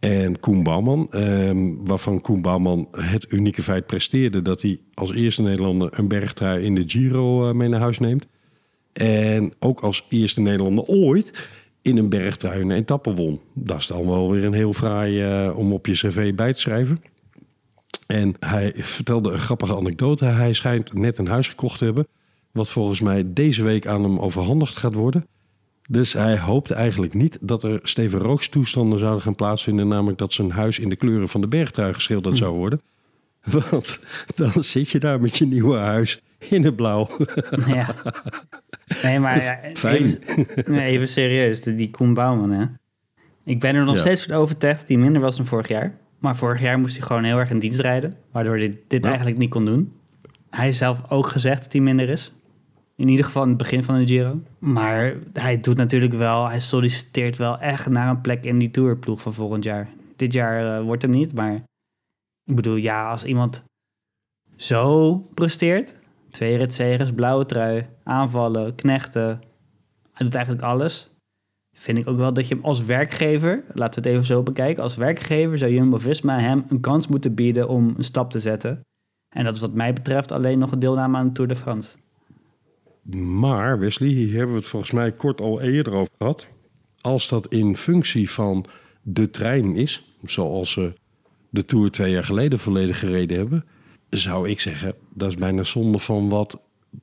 en Koen Bouwman. Ehm, waarvan Koen Bouwman het unieke feit presteerde dat hij als eerste Nederlander een bergtrui in de Giro eh, mee naar huis neemt. En ook als eerste Nederlander ooit in een bergtrui een etappe won. Dat is dan wel weer een heel fraai eh, om op je cv bij te schrijven. En hij vertelde een grappige anekdote. Hij schijnt net een huis gekocht te hebben. Wat volgens mij deze week aan hem overhandigd gaat worden. Dus hij hoopte eigenlijk niet dat er Steven Rooks toestanden zouden gaan plaatsvinden. Namelijk dat zijn huis in de kleuren van de bergtrui geschilderd zou worden. Want dan zit je daar met je nieuwe huis in het blauw. Ja. Nee, maar ja, Fijn. even, nee, even serieus. Die, die Koen Bouwman, hè. Ik ben er nog Ja. steeds van overtuigd dat hij minder was dan vorig jaar. Maar vorig jaar moest hij gewoon heel erg in dienst rijden. Waardoor hij dit Ja. eigenlijk niet kon doen. Hij heeft zelf ook gezegd dat hij minder is. In ieder geval in het begin van de Giro. Maar hij doet natuurlijk wel... Hij solliciteert wel echt naar een plek in die tourploeg van volgend jaar. Dit jaar eh, wordt hem niet, maar... Ik bedoel, ja, als iemand zo presteert... Twee ritzegers, blauwe trui, aanvallen, knechten. Hij doet eigenlijk alles. Vind ik ook wel dat je hem als werkgever, laten we het even zo bekijken, als werkgever zou Jumbo-Visma hem een kans moeten bieden om een stap te zetten. En dat is wat mij betreft alleen nog een deelname aan de Tour de France. Maar Wesley, hier hebben we het volgens mij kort al eerder over gehad. Als dat in functie van de trein is, zoals ze de Tour twee jaar geleden volledig gereden hebben, zou ik zeggen, dat is bijna zonde van wat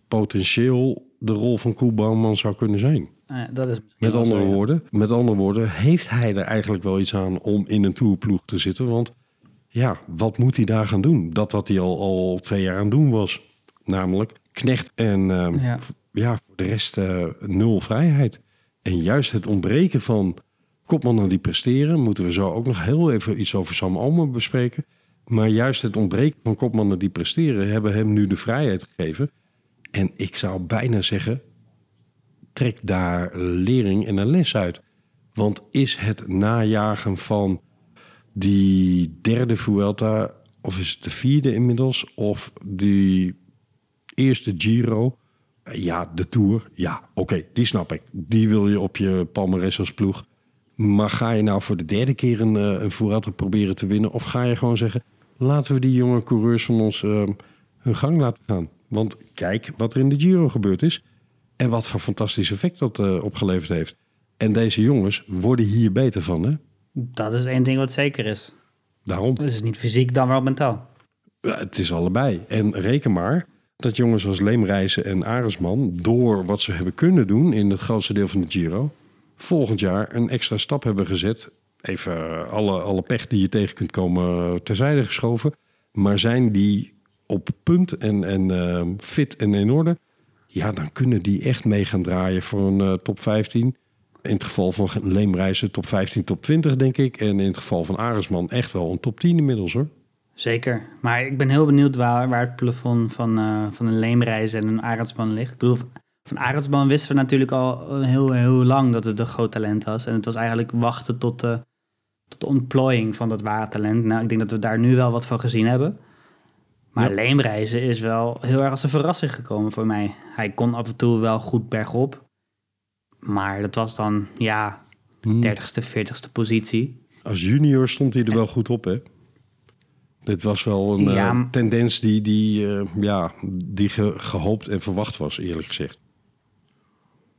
potentieel de rol van Koen Bouwman zou kunnen zijn. Dat is Met andere, zo, ja. woorden, met andere woorden, heeft hij er eigenlijk wel iets aan om in een tourploeg te zitten? Want ja, wat moet hij daar gaan doen? Dat wat hij al, al twee jaar aan het doen was. Namelijk knecht en ehm, Ja. voor de rest eh, nul vrijheid. En juist het ontbreken van kopmannen die presteren... moeten we zo ook nog heel even iets over Sam Omer bespreken. Maar juist het ontbreken van kopmannen die presteren... hebben hem nu de vrijheid gegeven. En ik zou bijna zeggen, trek daar lering en een les uit. Want is het najagen van die derde Vuelta, of is het de vierde inmiddels, of die eerste Giro, ja, de Tour, ja, oké, die snap ik. Die wil je op je palmares als ploeg. Maar ga je nou voor de derde keer een, eh, een Vuelta proberen te winnen, of ga je gewoon zeggen, laten we die jonge coureurs van ons eh, hun gang laten gaan? Want kijk wat er in de Giro gebeurd is. En wat voor fantastisch effect dat eh, opgeleverd heeft. En deze jongens worden hier beter van, hè? Dat is één ding wat zeker is. Daarom. Dat is niet fysiek dan wel mentaal. Ja, het is allebei. En reken maar dat jongens als Leemreizen en Aresman... door wat ze hebben kunnen doen in het grootste deel van de Giro... volgend jaar een extra stap hebben gezet. Even alle, alle pech die je tegen kunt komen terzijde geschoven. Maar zijn die op punt en, en eh, fit en in orde... ja, dan kunnen die echt mee gaan draaien voor een eh, top 15... In het geval van Leemreizen top 15, top 20, denk ik. En in het geval van Aresman echt wel een top 10 inmiddels, hoor. Zeker. Maar ik ben heel benieuwd waar, waar het plafond van, eh, van een Leemreis en een Arendsman ligt. Ik bedoel, van Arendsman wisten we natuurlijk al heel, heel lang dat het een groot talent was. En het was eigenlijk wachten tot de, tot de ontplooiing van dat ware talent. Nou, ik denk dat we daar nu wel wat van gezien hebben. Maar Ja. Leemreizen is wel heel erg als een verrassing gekomen voor mij. Hij kon af en toe wel goed bergop. Maar dat was dan, ja, Hmm. 30ste, 40ste positie. Als junior stond hij er wel goed op, hè? Dit was wel een Ja, eh, tendens die, die, eh, ja, die ge- gehoopt en verwacht was, eerlijk gezegd.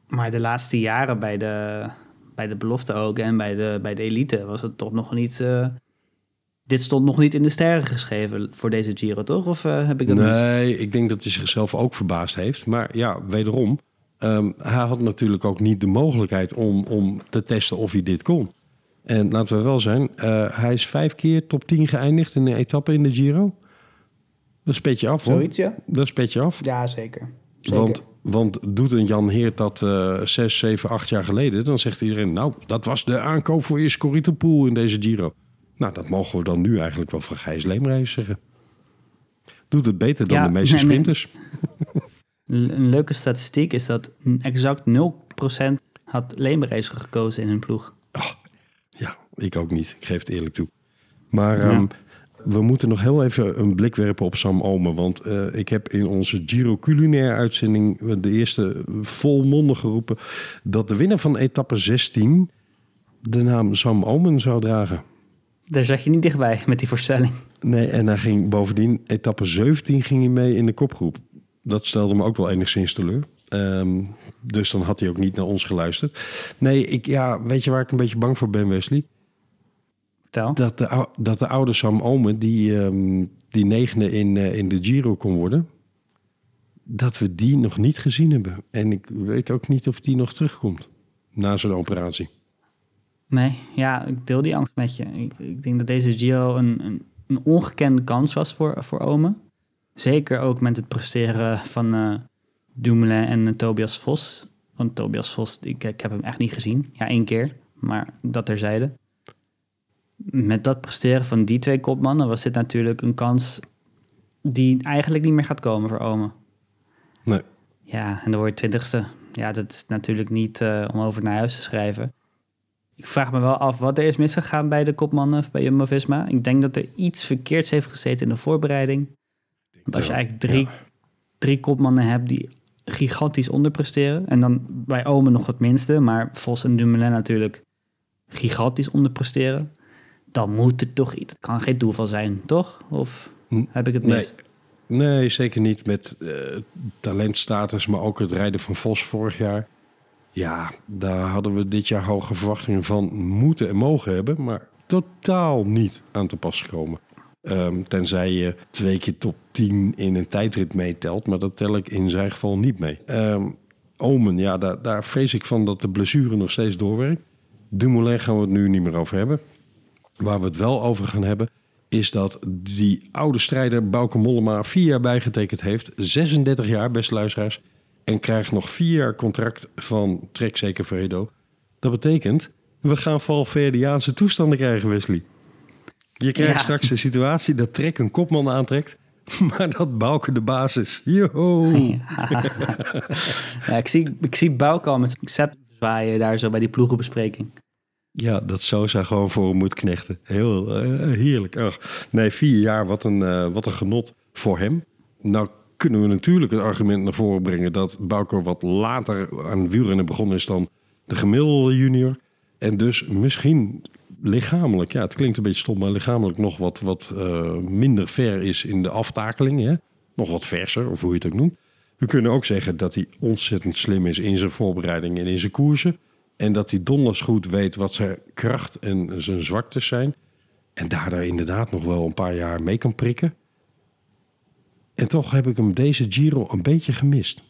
Maar de laatste jaren bij de, bij de belofte ook en bij de, bij de elite was het toch nog niet. eh, dit stond nog niet in de sterren geschreven voor deze Giro, toch? Of heb ik dat mis? Nee, ik denk dat hij zichzelf ook verbaasd heeft. Maar ja, wederom, ehm, hij had natuurlijk ook niet de mogelijkheid om, om te testen of hij dit kon. En laten we wel zijn, eh, hij is vijf keer top 10 geëindigd in een etappe in de Giro. Dat is petje af, hoor. Zoiets, ja. Dat is petje af. Ja, zeker. Want, want doet een Jan Heert dat eh zes, zeven, acht jaar geleden... dan zegt iedereen, nou, dat was de aankoop voor Iscorito Pool in deze Giro. Nou, dat mogen we dan nu eigenlijk wel van Gijs Leemreis zeggen. Doet het beter dan Ja, de meeste nee, nee. sprinters. Een een leuke statistiek is dat exact 0% had Leemreiziger gekozen in hun ploeg. Ja, ik ook niet. Ik geef het eerlijk toe. Maar Ja. ehm, we moeten nog heel even een blik werpen op Sam Omen. Want eh, ik heb in onze Giro Culinaire uitzending eh, de eerste volmondig geroepen... dat de winnaar van etappe 16 de naam Sam Omen zou dragen. Daar zat je niet dichtbij met die voorspelling. Nee, en hij ging bovendien, etappe 17 ging hij mee in de kopgroep. Dat stelde me ook wel enigszins teleur. Ehm, dus dan had hij ook niet naar ons geluisterd. Nee, ik, ja, weet je waar ik een beetje bang voor ben, Wesley? Dat de, dat de oude Sam Omen, die, ehm, die negende in, eh, in de Giro kon worden... dat we die nog niet gezien hebben. En ik weet ook niet of die nog terugkomt na zijn operatie. Nee, ja, ik deel die angst met je. Ik, ik denk dat deze Giro een, een, een ongekende kans was voor, voor Ome. Zeker ook met het presteren van eh Dumoulin en eh, Tobias Vos. Want Tobias Vos, ik, ik heb hem echt niet gezien. Ja, één keer, maar dat terzijde. Met dat presteren van die twee kopmannen was dit natuurlijk een kans die eigenlijk niet meer gaat komen voor Ome. Nee. Ja, en dan word je twintigste. Ja, dat is natuurlijk niet eh, om over naar huis te schrijven. Ik vraag me wel af wat er is misgegaan bij de kopmannen bij Jumbo-Visma. Ik denk dat er iets verkeerds heeft gezeten in de voorbereiding. Want als je eigenlijk drie, drie kopmannen hebt die gigantisch onderpresteren... en dan bij Omen nog het minste, maar Vos en Dumoulin natuurlijk gigantisch onderpresteren... dan moet het toch iets... Het kan geen toeval zijn, toch? Of heb ik het Nee. mis? Nee, zeker niet met eh, talentstatus, maar ook het rijden van Vos vorig jaar. Ja, daar hadden we dit jaar hoge verwachtingen van moeten en mogen hebben, maar totaal niet aan te pas gekomen. Ehm, tenzij je twee keer top 10 in een tijdrit meetelt, maar dat tel ik in zijn geval niet mee. Ehm, Omen, ja, daar, daar vrees ik van dat de blessure nog steeds doorwerkt. Dumoulin gaan we het nu niet meer over hebben. Waar we het wel over gaan hebben, is dat die oude strijder Bauke Mollema vier jaar bijgetekend heeft. 36 jaar, beste luisteraars. En krijgt nog vier jaar contract van Trek Zeker Fredo. Dat betekent, we gaan Valverdiaanse toestanden krijgen, Wesley. Je krijgt Ja. straks de situatie dat Trek een kopman aantrekt, maar dat Bauke de basis. Yo! Ja, ik zie, ik zie Bouke al met zijn zwaaien daar zo bij die ploegenbespreking. Ja, dat Sosa gewoon voor hem moet knechten. Heel eh, heerlijk. Nee, vier jaar, wat een, eh, wat een genot voor hem. Nou kunnen we natuurlijk het argument naar voren brengen... dat Bauke wat later aan wielrennen begonnen is dan de gemiddelde junior. En dus misschien lichamelijk, ja, het klinkt een beetje stom... maar lichamelijk nog wat, wat eh, minder ver is in de aftakeling. Hè? Nog wat verser, of hoe je het ook noemt. We kunnen ook zeggen dat hij ontzettend slim is in zijn voorbereiding en in zijn koersen. En dat hij donders goed weet wat zijn kracht en zijn zwaktes zijn. En daardoor inderdaad nog wel een paar jaar mee kan prikken. En toch heb ik hem deze Giro een beetje gemist.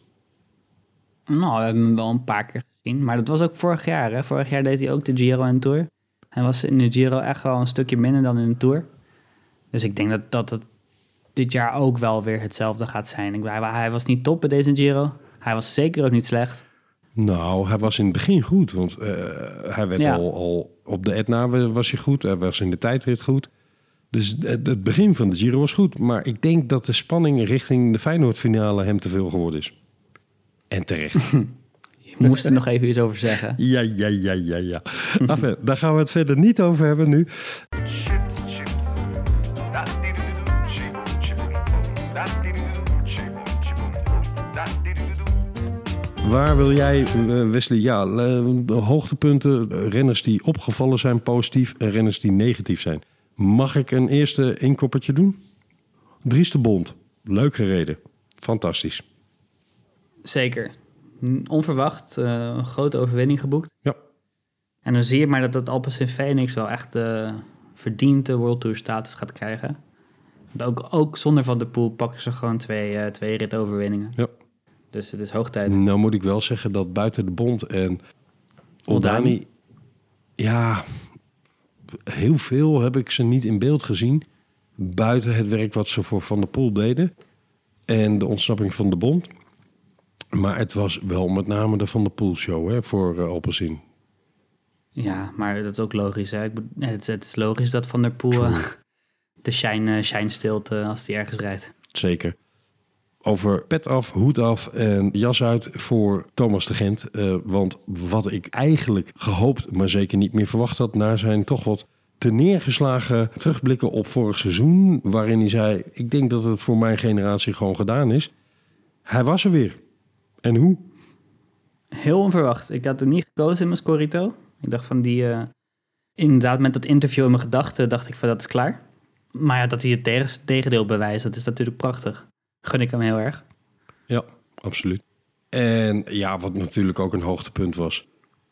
Nou, we hebben hem wel een paar keer gezien. Maar dat was ook vorig jaar. Hè? Vorig jaar deed hij ook de Giro en Tour. Hij was in de Giro echt wel een stukje minder dan in de Tour. Dus ik denk dat, dat het dit jaar ook wel weer hetzelfde gaat zijn. Hij, hij was niet top bij deze Giro. Hij was zeker ook niet slecht. Nou, hij was in het begin goed. Want eh, hij werd Ja. al, al op de Etna was hij goed. Hij was in de tijdrit goed. Dus het, het begin van de Giro was goed. Maar ik denk dat de spanning richting de Feyenoord-finale hem te veel geworden is. En terecht. Je moest er nog even iets over zeggen. Ja, ja, ja, ja, ja. Enfin, daar gaan we het verder niet over hebben nu. Waar wil jij, eh, Wesley, ja, eh, de hoogtepunten, renners die opgevallen zijn positief en renners die negatief zijn. Mag ik een eerste inkoppertje doen? Dries de Bond, leuk gereden. Fantastisch. Zeker. Onverwacht. eh, een grote overwinning geboekt. Ja. En dan zie je maar dat dat Alpecin Phoenix wel echt eh verdiend de World Tour status gaat krijgen. Want ook, ook zonder Van der Poel pakken ze gewoon twee, eh twee ritoverwinningen. Ja. Dus het is hoog tijd. Nou moet ik wel zeggen dat buiten de Bond en Oldani... Ja, heel veel heb ik ze niet in beeld gezien. Buiten het werk wat ze voor Van der Poel deden. En de ontsnapping van de Bond. Maar het was wel met name de Van der Poel show hè, voor uh, Alpecin. Ja, maar dat is ook logisch. Hè? Ik het, het is logisch dat Van der Poel eh, de shine, eh, shine stilt als hij ergens rijdt. Zeker. Over pet af, hoed af en jas uit voor Thomas de Gent. Eh, want wat ik eigenlijk gehoopt, maar zeker niet meer verwacht had... na zijn toch wat te neergeslagen terugblikken op vorig seizoen... waarin hij zei, ik denk dat het voor mijn generatie gewoon gedaan is. Hij was er weer. En hoe? Heel onverwacht. Ik had hem niet gekozen in mijn Scorito. Ik dacht van die... eh, inderdaad, met dat interview in mijn gedachten dacht ik van dat is klaar. Maar ja, dat hij het tegen- tegendeel bewijst, dat is natuurlijk prachtig. Gun ik hem heel erg. Ja, absoluut. En ja, wat natuurlijk ook een hoogtepunt was.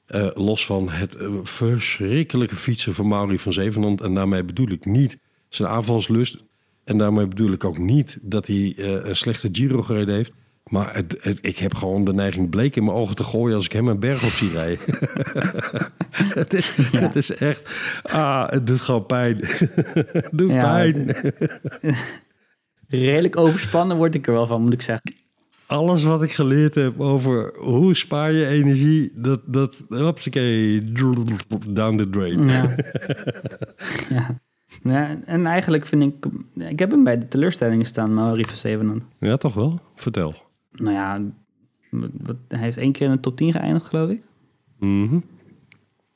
eh, los van het eh, verschrikkelijke fietsen van Mauri van Zevenand. En daarmee bedoel ik niet zijn aanvalslust. En daarmee bedoel ik ook niet dat hij eh, een slechte Giro gereden heeft. Maar het, het- ik heb gewoon de neiging bleek in mijn ogen te gooien als ik hem een berg op zie rijden. het, is, het is echt... Ah, het doet gewoon pijn. het doet Ja, pijn. Redelijk overspannen word ik er wel van, moet ik zeggen. alles wat ik geleerd heb over hoe spaar je energie, dat, dat, hopsakee, down the drain. Ja. ja. Ja, en eigenlijk vind ik... Ik heb hem bij de teleurstellingen staan, Mauri van Zevenand. Ja, toch wel? Vertel. Nou ja, wat, wat- hij heeft één keer in de top 10 geëindigd, geloof ik. Mhm.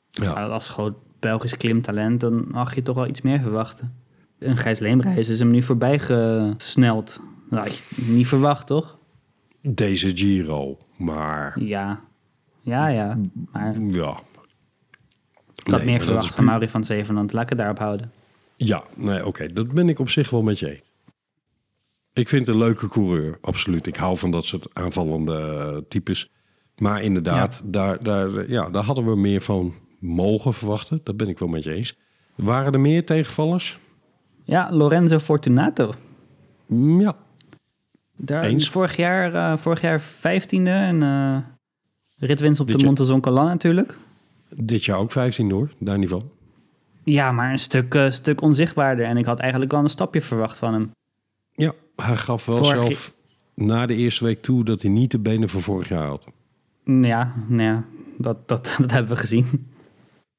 Ja. Als groot Belgisch klimtalent, dan mag je toch wel iets meer verwachten. Een Gijs Leemreis is hem nu voorbij gesneld. Je niet verwacht, toch? Deze Giro, maar Ja. Ja, ja. Maar ik ja. had Nee, meer verwacht van Mauri van Zevenand. Laat ik het daarop houden. Ja, nee, oké, dat ben ik op zich wel met je eens. Ik vind het een leuke coureur, absoluut. Ik hou van dat soort aanvallende types. Maar inderdaad, daar, daar, ja, daar hadden we meer van mogen verwachten. Dat ben ik wel met je eens. Waren er meer tegenvallers? Ja, Lorenzo Fortunato. Mm, Ja, Daar, Eens. Vorig jaar, eh, vorig jaar vijftiende en eh ritwinst op Dit de Montezon Calan natuurlijk. dit jaar ook 15 hoor, daar niet van. Ja, maar een stuk, eh, stuk onzichtbaarder. En ik had eigenlijk wel een stapje verwacht van hem. Ja, hij gaf wel Vorig zelf na de eerste week toe dat hij niet de benen van vorig jaar had. Ja, nou ja dat, dat, dat hebben we gezien.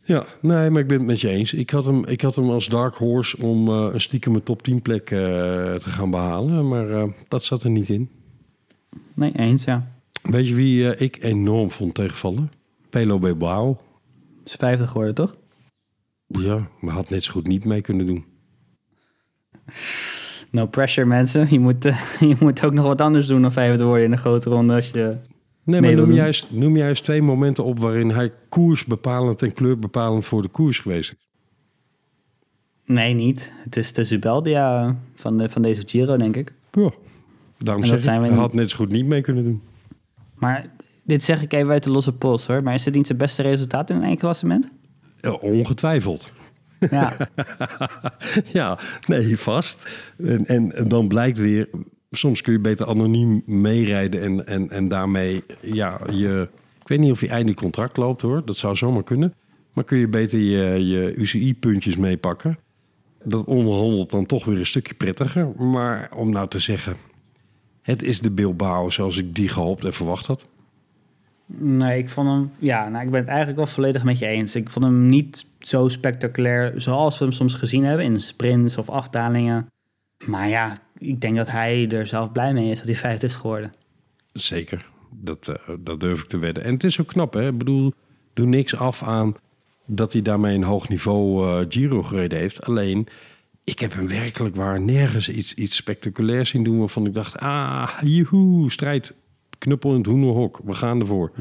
Ja, nee, maar ik ben het met je eens. Ik had hem, ik had hem als dark horse om eh, een stiekem een top 10 plek eh, te gaan behalen. Maar eh, dat zat er niet in. Nee, eens ja. Weet je wie ik enorm vond tegenvallen? Pelo Bilbao. Is vijfde geworden, toch? Ja, maar had net zo goed niet mee kunnen doen. No pressure, mensen. Je moet, je moet ook nog wat anders doen dan vijfde worden in een grote ronde als je... Nee, maar noem juist, noem juist twee momenten op waarin hij koersbepalend en kleurbepalend voor de koers geweest is. Nee, niet. Het is de Zubeldia van, de, van deze Giro, denk ik. Ja, daarom En zeg ik, hij had net zo goed niet mee kunnen doen. Maar dit zeg ik even uit de losse pols, hoor. Maar is dit niet zijn beste resultaat in een één klassement? Ja, ongetwijfeld. Ja. ja, nee, vast. En, en, en dan blijkt weer, soms kun je beter anoniem meerijden en, en, en daarmee, ja, je, ik weet niet of je einde contract loopt hoor, dat zou zomaar kunnen. Maar kun je beter je, je UCI-puntjes meepakken. Dat onderhandelt dan toch weer een stukje prettiger. Maar om nou te zeggen, het is de Bilbao zoals ik die gehoopt en verwacht had. Nee, ik vond hem... Ja, nou, ik ben het eigenlijk wel volledig met je eens. Ik vond hem niet zo spectaculair zoals we hem soms gezien hebben... in sprints of afdalingen. Maar ja, ik denk dat hij er zelf blij mee is dat hij vijfde is geworden. Zeker, dat, eh, dat durf ik te wedden. En het is ook knap, hè? Ik bedoel, doe niks af aan dat hij daarmee een hoog niveau eh, Giro gereden heeft. Alleen, ik heb hem werkelijk waar nergens iets, iets spectaculairs zien doen... waarvan ik dacht, ah, joehoe, strijd, knuppel in het hoenderhok, we gaan ervoor.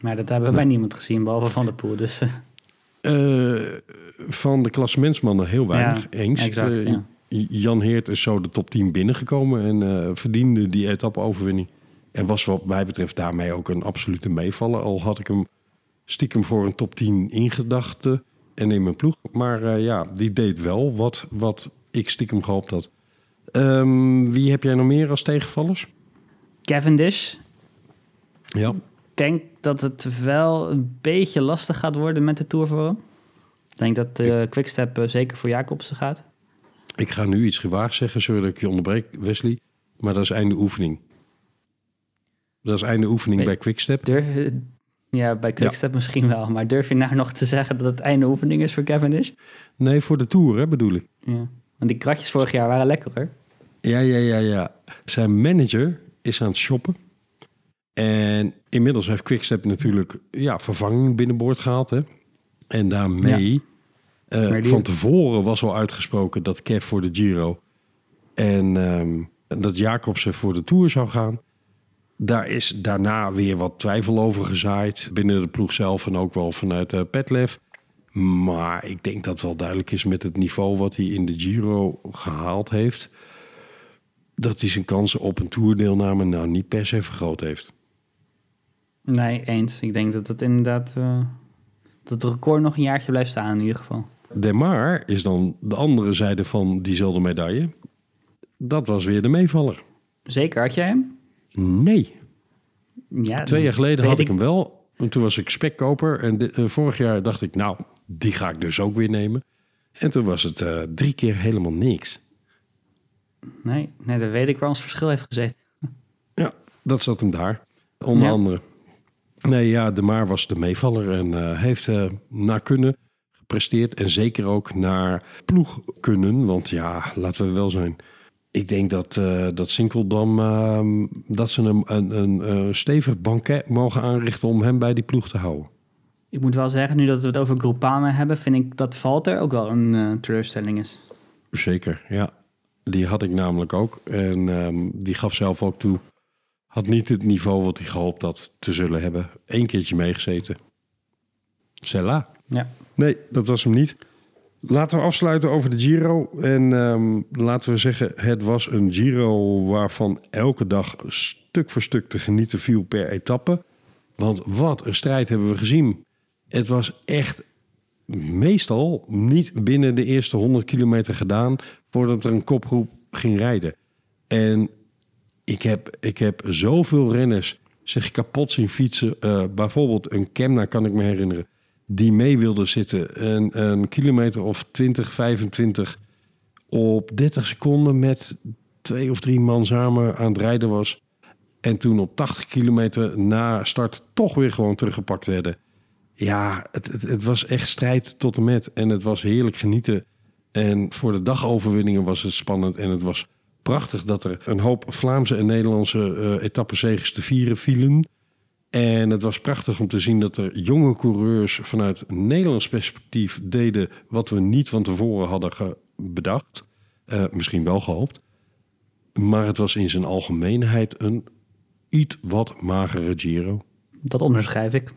Maar dat hebben we bij niemand gezien, behalve Van der Poel. Dus Eh, van de klassementsmannen heel weinig, Ja, eens. exact, ja. Jan Heert is zo de top 10 binnengekomen en eh, verdiende die etappe-overwinning. En was wat mij betreft daarmee ook een absolute meevaller. Al had ik hem stiekem voor een top 10 in gedachten en in mijn ploeg. Maar eh, ja, die deed wel wat, wat ik stiekem gehoopt had. Ehm, wie heb jij nog meer als tegenvallers? Cavendish, Ja. ik denk dat het wel een beetje lastig gaat worden met de Tour voor hem. Ik denk dat de Quickstep eh, zeker voor Jacobsen gaat. Ik ga nu iets gewaagd zeggen, sorry dat ik je onderbreek, Wesley. Maar dat is einde oefening. Dat is einde oefening bij Quickstep. Durf, ja, bij Quickstep misschien wel. Maar durf je nou nog te zeggen dat het einde oefening is voor Cavendish? Nee, voor de Tour hè, bedoel ik. Ja. Want die kratjes vorig jaar waren lekker hoor. Ja, ja, ja, ja. Zijn manager is aan het shoppen. En inmiddels heeft Quickstep natuurlijk ja, vervanging binnenboord gehaald. Hè? En daarmee, Die- van tevoren was al uitgesproken dat Kev voor de Giro en ehm, dat Jacobsen voor de Tour zou gaan. Daar is daarna weer wat twijfel over gezaaid binnen de ploeg zelf en ook wel vanuit uh, Petlev. Maar ik denk dat wel duidelijk is met het niveau wat hij in de Giro gehaald heeft. Dat hij zijn kansen op een toerdeelname nou niet per se vergroot heeft. Nee, eens. Ik denk dat het inderdaad... eh, dat het record nog een jaartje blijft staan in ieder geval. De Maar is dan de andere zijde van diezelfde medaille. Dat was weer de meevaller. Zeker, had jij hem? Nee. Ja, Twee jaar geleden had ik hem wel. En toen was ik spekkoper. En eh, vorig jaar dacht ik, nou, die ga ik dus ook weer nemen. En toen was het eh, drie keer helemaal niks. Nee, nee, dan weet ik waar ons verschil heeft gezeten. Ja, dat zat hem daar. Onder Ja. andere. Nee, ja, de Maar was de meevaller en eh, heeft eh, naar kunnen gepresteerd. En zeker ook naar ploeg kunnen. Want ja, laten we wel zijn. Ik denk dat, eh dat Sinkeldam, ehm, dat ze een, een, eh, stevig banket mogen aanrichten om hem bij die ploeg te houden. Ik moet wel zeggen, nu dat we het over Groupama hebben... vind ik dat Valter ook wel een eh, teleurstelling is. Zeker, ja. Die had ik namelijk ook. En ehm, die gaf zelf ook toe. Had niet het niveau wat hij gehoopt had te zullen hebben. Eén keertje meegezeten. Cella. Ja. Nee, dat was hem niet. Laten we afsluiten over de Giro. En ehm, laten we zeggen, het was een Giro waarvan elke dag stuk voor stuk te genieten viel per etappe. Want wat een strijd hebben we gezien. Het was echt meestal niet binnen de eerste 100 kilometer gedaan voordat er een kopgroep ging rijden. En ik heb, ik heb zoveel renners zich kapot zien fietsen. Eh, bijvoorbeeld een Kemna kan ik me herinneren. Die mee wilde zitten. Een, een kilometer of 20, 25 op 30 seconden met twee of drie man samen aan het rijden was. En toen op 80 kilometer na start toch weer gewoon teruggepakt werden. Ja, het, het, het was echt strijd tot en met. En het was heerlijk genieten. En voor de dagoverwinningen was het spannend. En het was prachtig dat er een hoop Vlaamse en Nederlandse eh etappenzegers te vieren vielen. En het was prachtig om te zien dat er jonge coureurs vanuit Nederlands perspectief deden wat we niet van tevoren hadden bedacht. Eh, misschien wel gehoopt. Maar het was in zijn algemeenheid een iets wat magere Giro. Dat onderschrijf ik.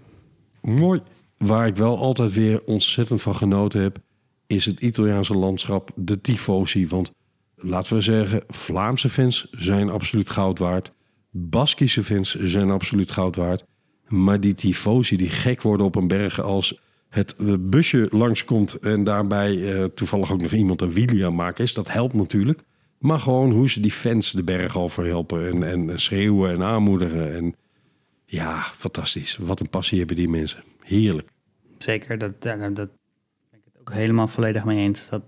Mooi. Waar ik wel altijd weer ontzettend van genoten heb, is het Italiaanse landschap, de tifosi. Want laten we zeggen, Vlaamse fans zijn absoluut goud waard. Baskische fans zijn absoluut goud waard. Maar die tifosi die gek worden op een berg als het busje langskomt en daarbij eh, toevallig ook nog iemand een wheelie aan maken is, dat helpt natuurlijk. Maar gewoon hoe ze die fans de berg over helpen en, en schreeuwen en aanmoedigen. En ja, fantastisch. Wat een passie hebben die mensen. Heerlijk. Zeker, dat, ja, dat ben ik het ook helemaal volledig mee eens. Dat,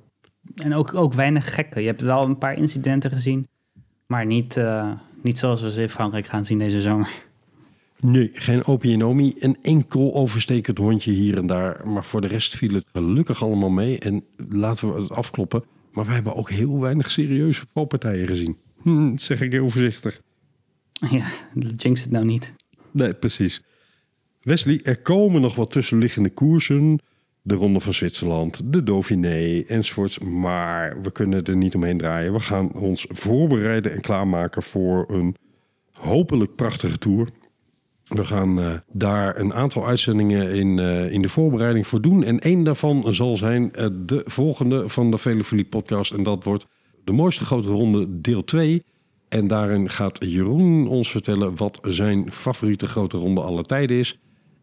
en ook, ook weinig gekken. Je hebt wel een paar incidenten gezien, maar niet, eh, niet zoals we ze in Frankrijk gaan zien deze zomer. Nee, geen opie Een enkel overstekend hondje hier en daar. Maar voor de rest viel het gelukkig allemaal mee. En laten we het afkloppen. Maar we hebben ook heel weinig serieuze valpartijen gezien. Hm, zeg ik heel voorzichtig. Ja, jinx het nou niet. Nee, precies. Wesley, er komen nog wat tussenliggende koersen. De Ronde van Zwitserland, de Dauphiné enzovoorts. Maar we kunnen er niet omheen draaien. We gaan ons voorbereiden en klaarmaken voor een hopelijk prachtige tour. We gaan eh, daar een aantal uitzendingen in, eh, in de voorbereiding voor doen. En één daarvan zal zijn eh, de volgende van de Velofilie podcast. En dat wordt de mooiste grote ronde deel 2. En daarin gaat Jeroen ons vertellen wat zijn favoriete grote ronde aller tijden is.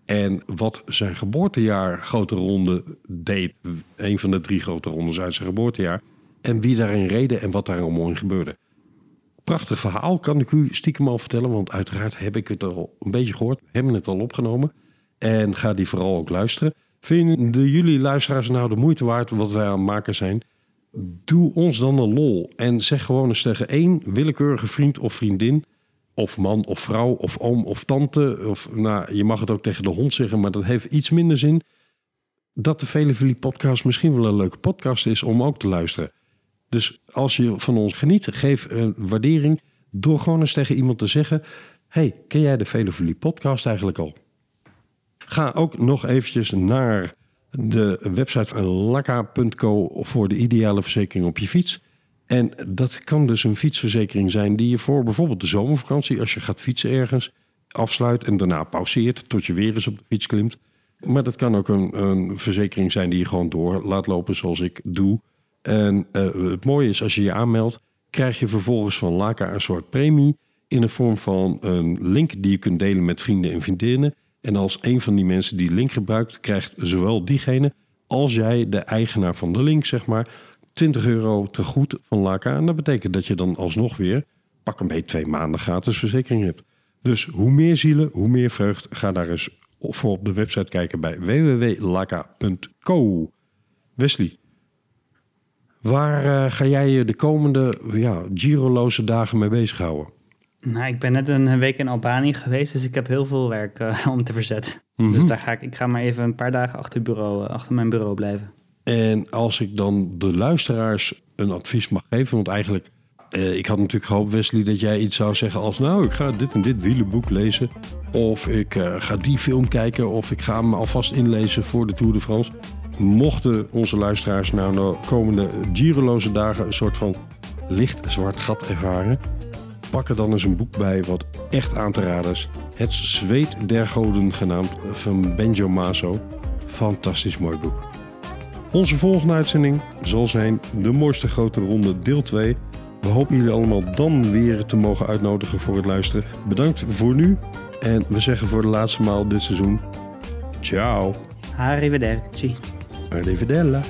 En wat zijn geboortejaar grote ronde deed. Een van de drie grote rondes uit zijn geboortejaar. En wie daarin reden en wat daar allemaal in gebeurde. Prachtig verhaal, kan ik u stiekem al vertellen. Want uiteraard heb ik het al een beetje gehoord. Hebben het al opgenomen. En ga die vooral ook luisteren. Vinden jullie luisteraars nou de moeite waard wat wij aan het maken zijn? Doe ons dan een lol. En zeg gewoon eens tegen één willekeurige vriend of vriendin. Of man of vrouw of oom of tante. Of, nou, je mag het ook tegen de hond zeggen, maar dat heeft iets minder zin. Dat de Vele podcast misschien wel een leuke podcast is om ook te luisteren. Dus als je van ons geniet, geef een waardering. Door gewoon eens tegen iemand te zeggen... hey, ken jij de Velofilie podcast eigenlijk al? Ga ook nog eventjes naar de website van lakka.co voor de ideale verzekering op je fiets. En dat kan dus een fietsverzekering zijn die je voor bijvoorbeeld de zomervakantie, als je gaat fietsen ergens, afsluit en daarna pauzeert tot je weer eens op de fiets klimt. Maar dat kan ook een, een verzekering zijn die je gewoon door laat lopen zoals ik doe. En eh, het mooie is, als je je aanmeldt, krijg je vervolgens van Laka een soort premie in de vorm van een link die je kunt delen met vrienden en vriendinnen. En als een van die mensen die link gebruikt, krijgt zowel diegene als jij, de eigenaar van de link, zeg maar, 20 euro te goed van Laka. En dat betekent dat je dan alsnog weer, pak een beetje twee maanden gratis verzekering hebt. Dus hoe meer zielen, hoe meer vreugd. Ga daar eens voor op de website kijken bij www.laka.co. Wesley, waar eh, ga jij je de komende ja, Giroloze dagen mee bezighouden? Nou, ik ben net een week in Albanië geweest, dus ik heb heel veel werk eh, om te verzetten. Mhm. Dus daar ga ik, ik ga maar even een paar dagen achter, het bureau, eh, achter mijn bureau blijven. En als ik dan de luisteraars een advies mag geven, want eigenlijk, eh, ik had natuurlijk gehoopt, Wesley, dat jij iets zou zeggen als, nou, ik ga dit en dit wielenboek lezen, of ik eh, ga die film kijken, of ik ga hem alvast inlezen voor de Tour de France. Mochten onze luisteraars nou de komende Giroloze dagen een soort van licht zwart gat ervaren, pak er dan eens een boek bij wat echt aan te raden is. Het Zweet der Goden genaamd van Benjo Maso. Fantastisch mooi boek. Onze volgende uitzending zal zijn de mooiste grote ronde deel 2. We hopen jullie allemaal dan weer te mogen uitnodigen voor het luisteren. Bedankt voor nu en we zeggen voor de laatste maal dit seizoen ciao. Arrivederci. Arrivederla.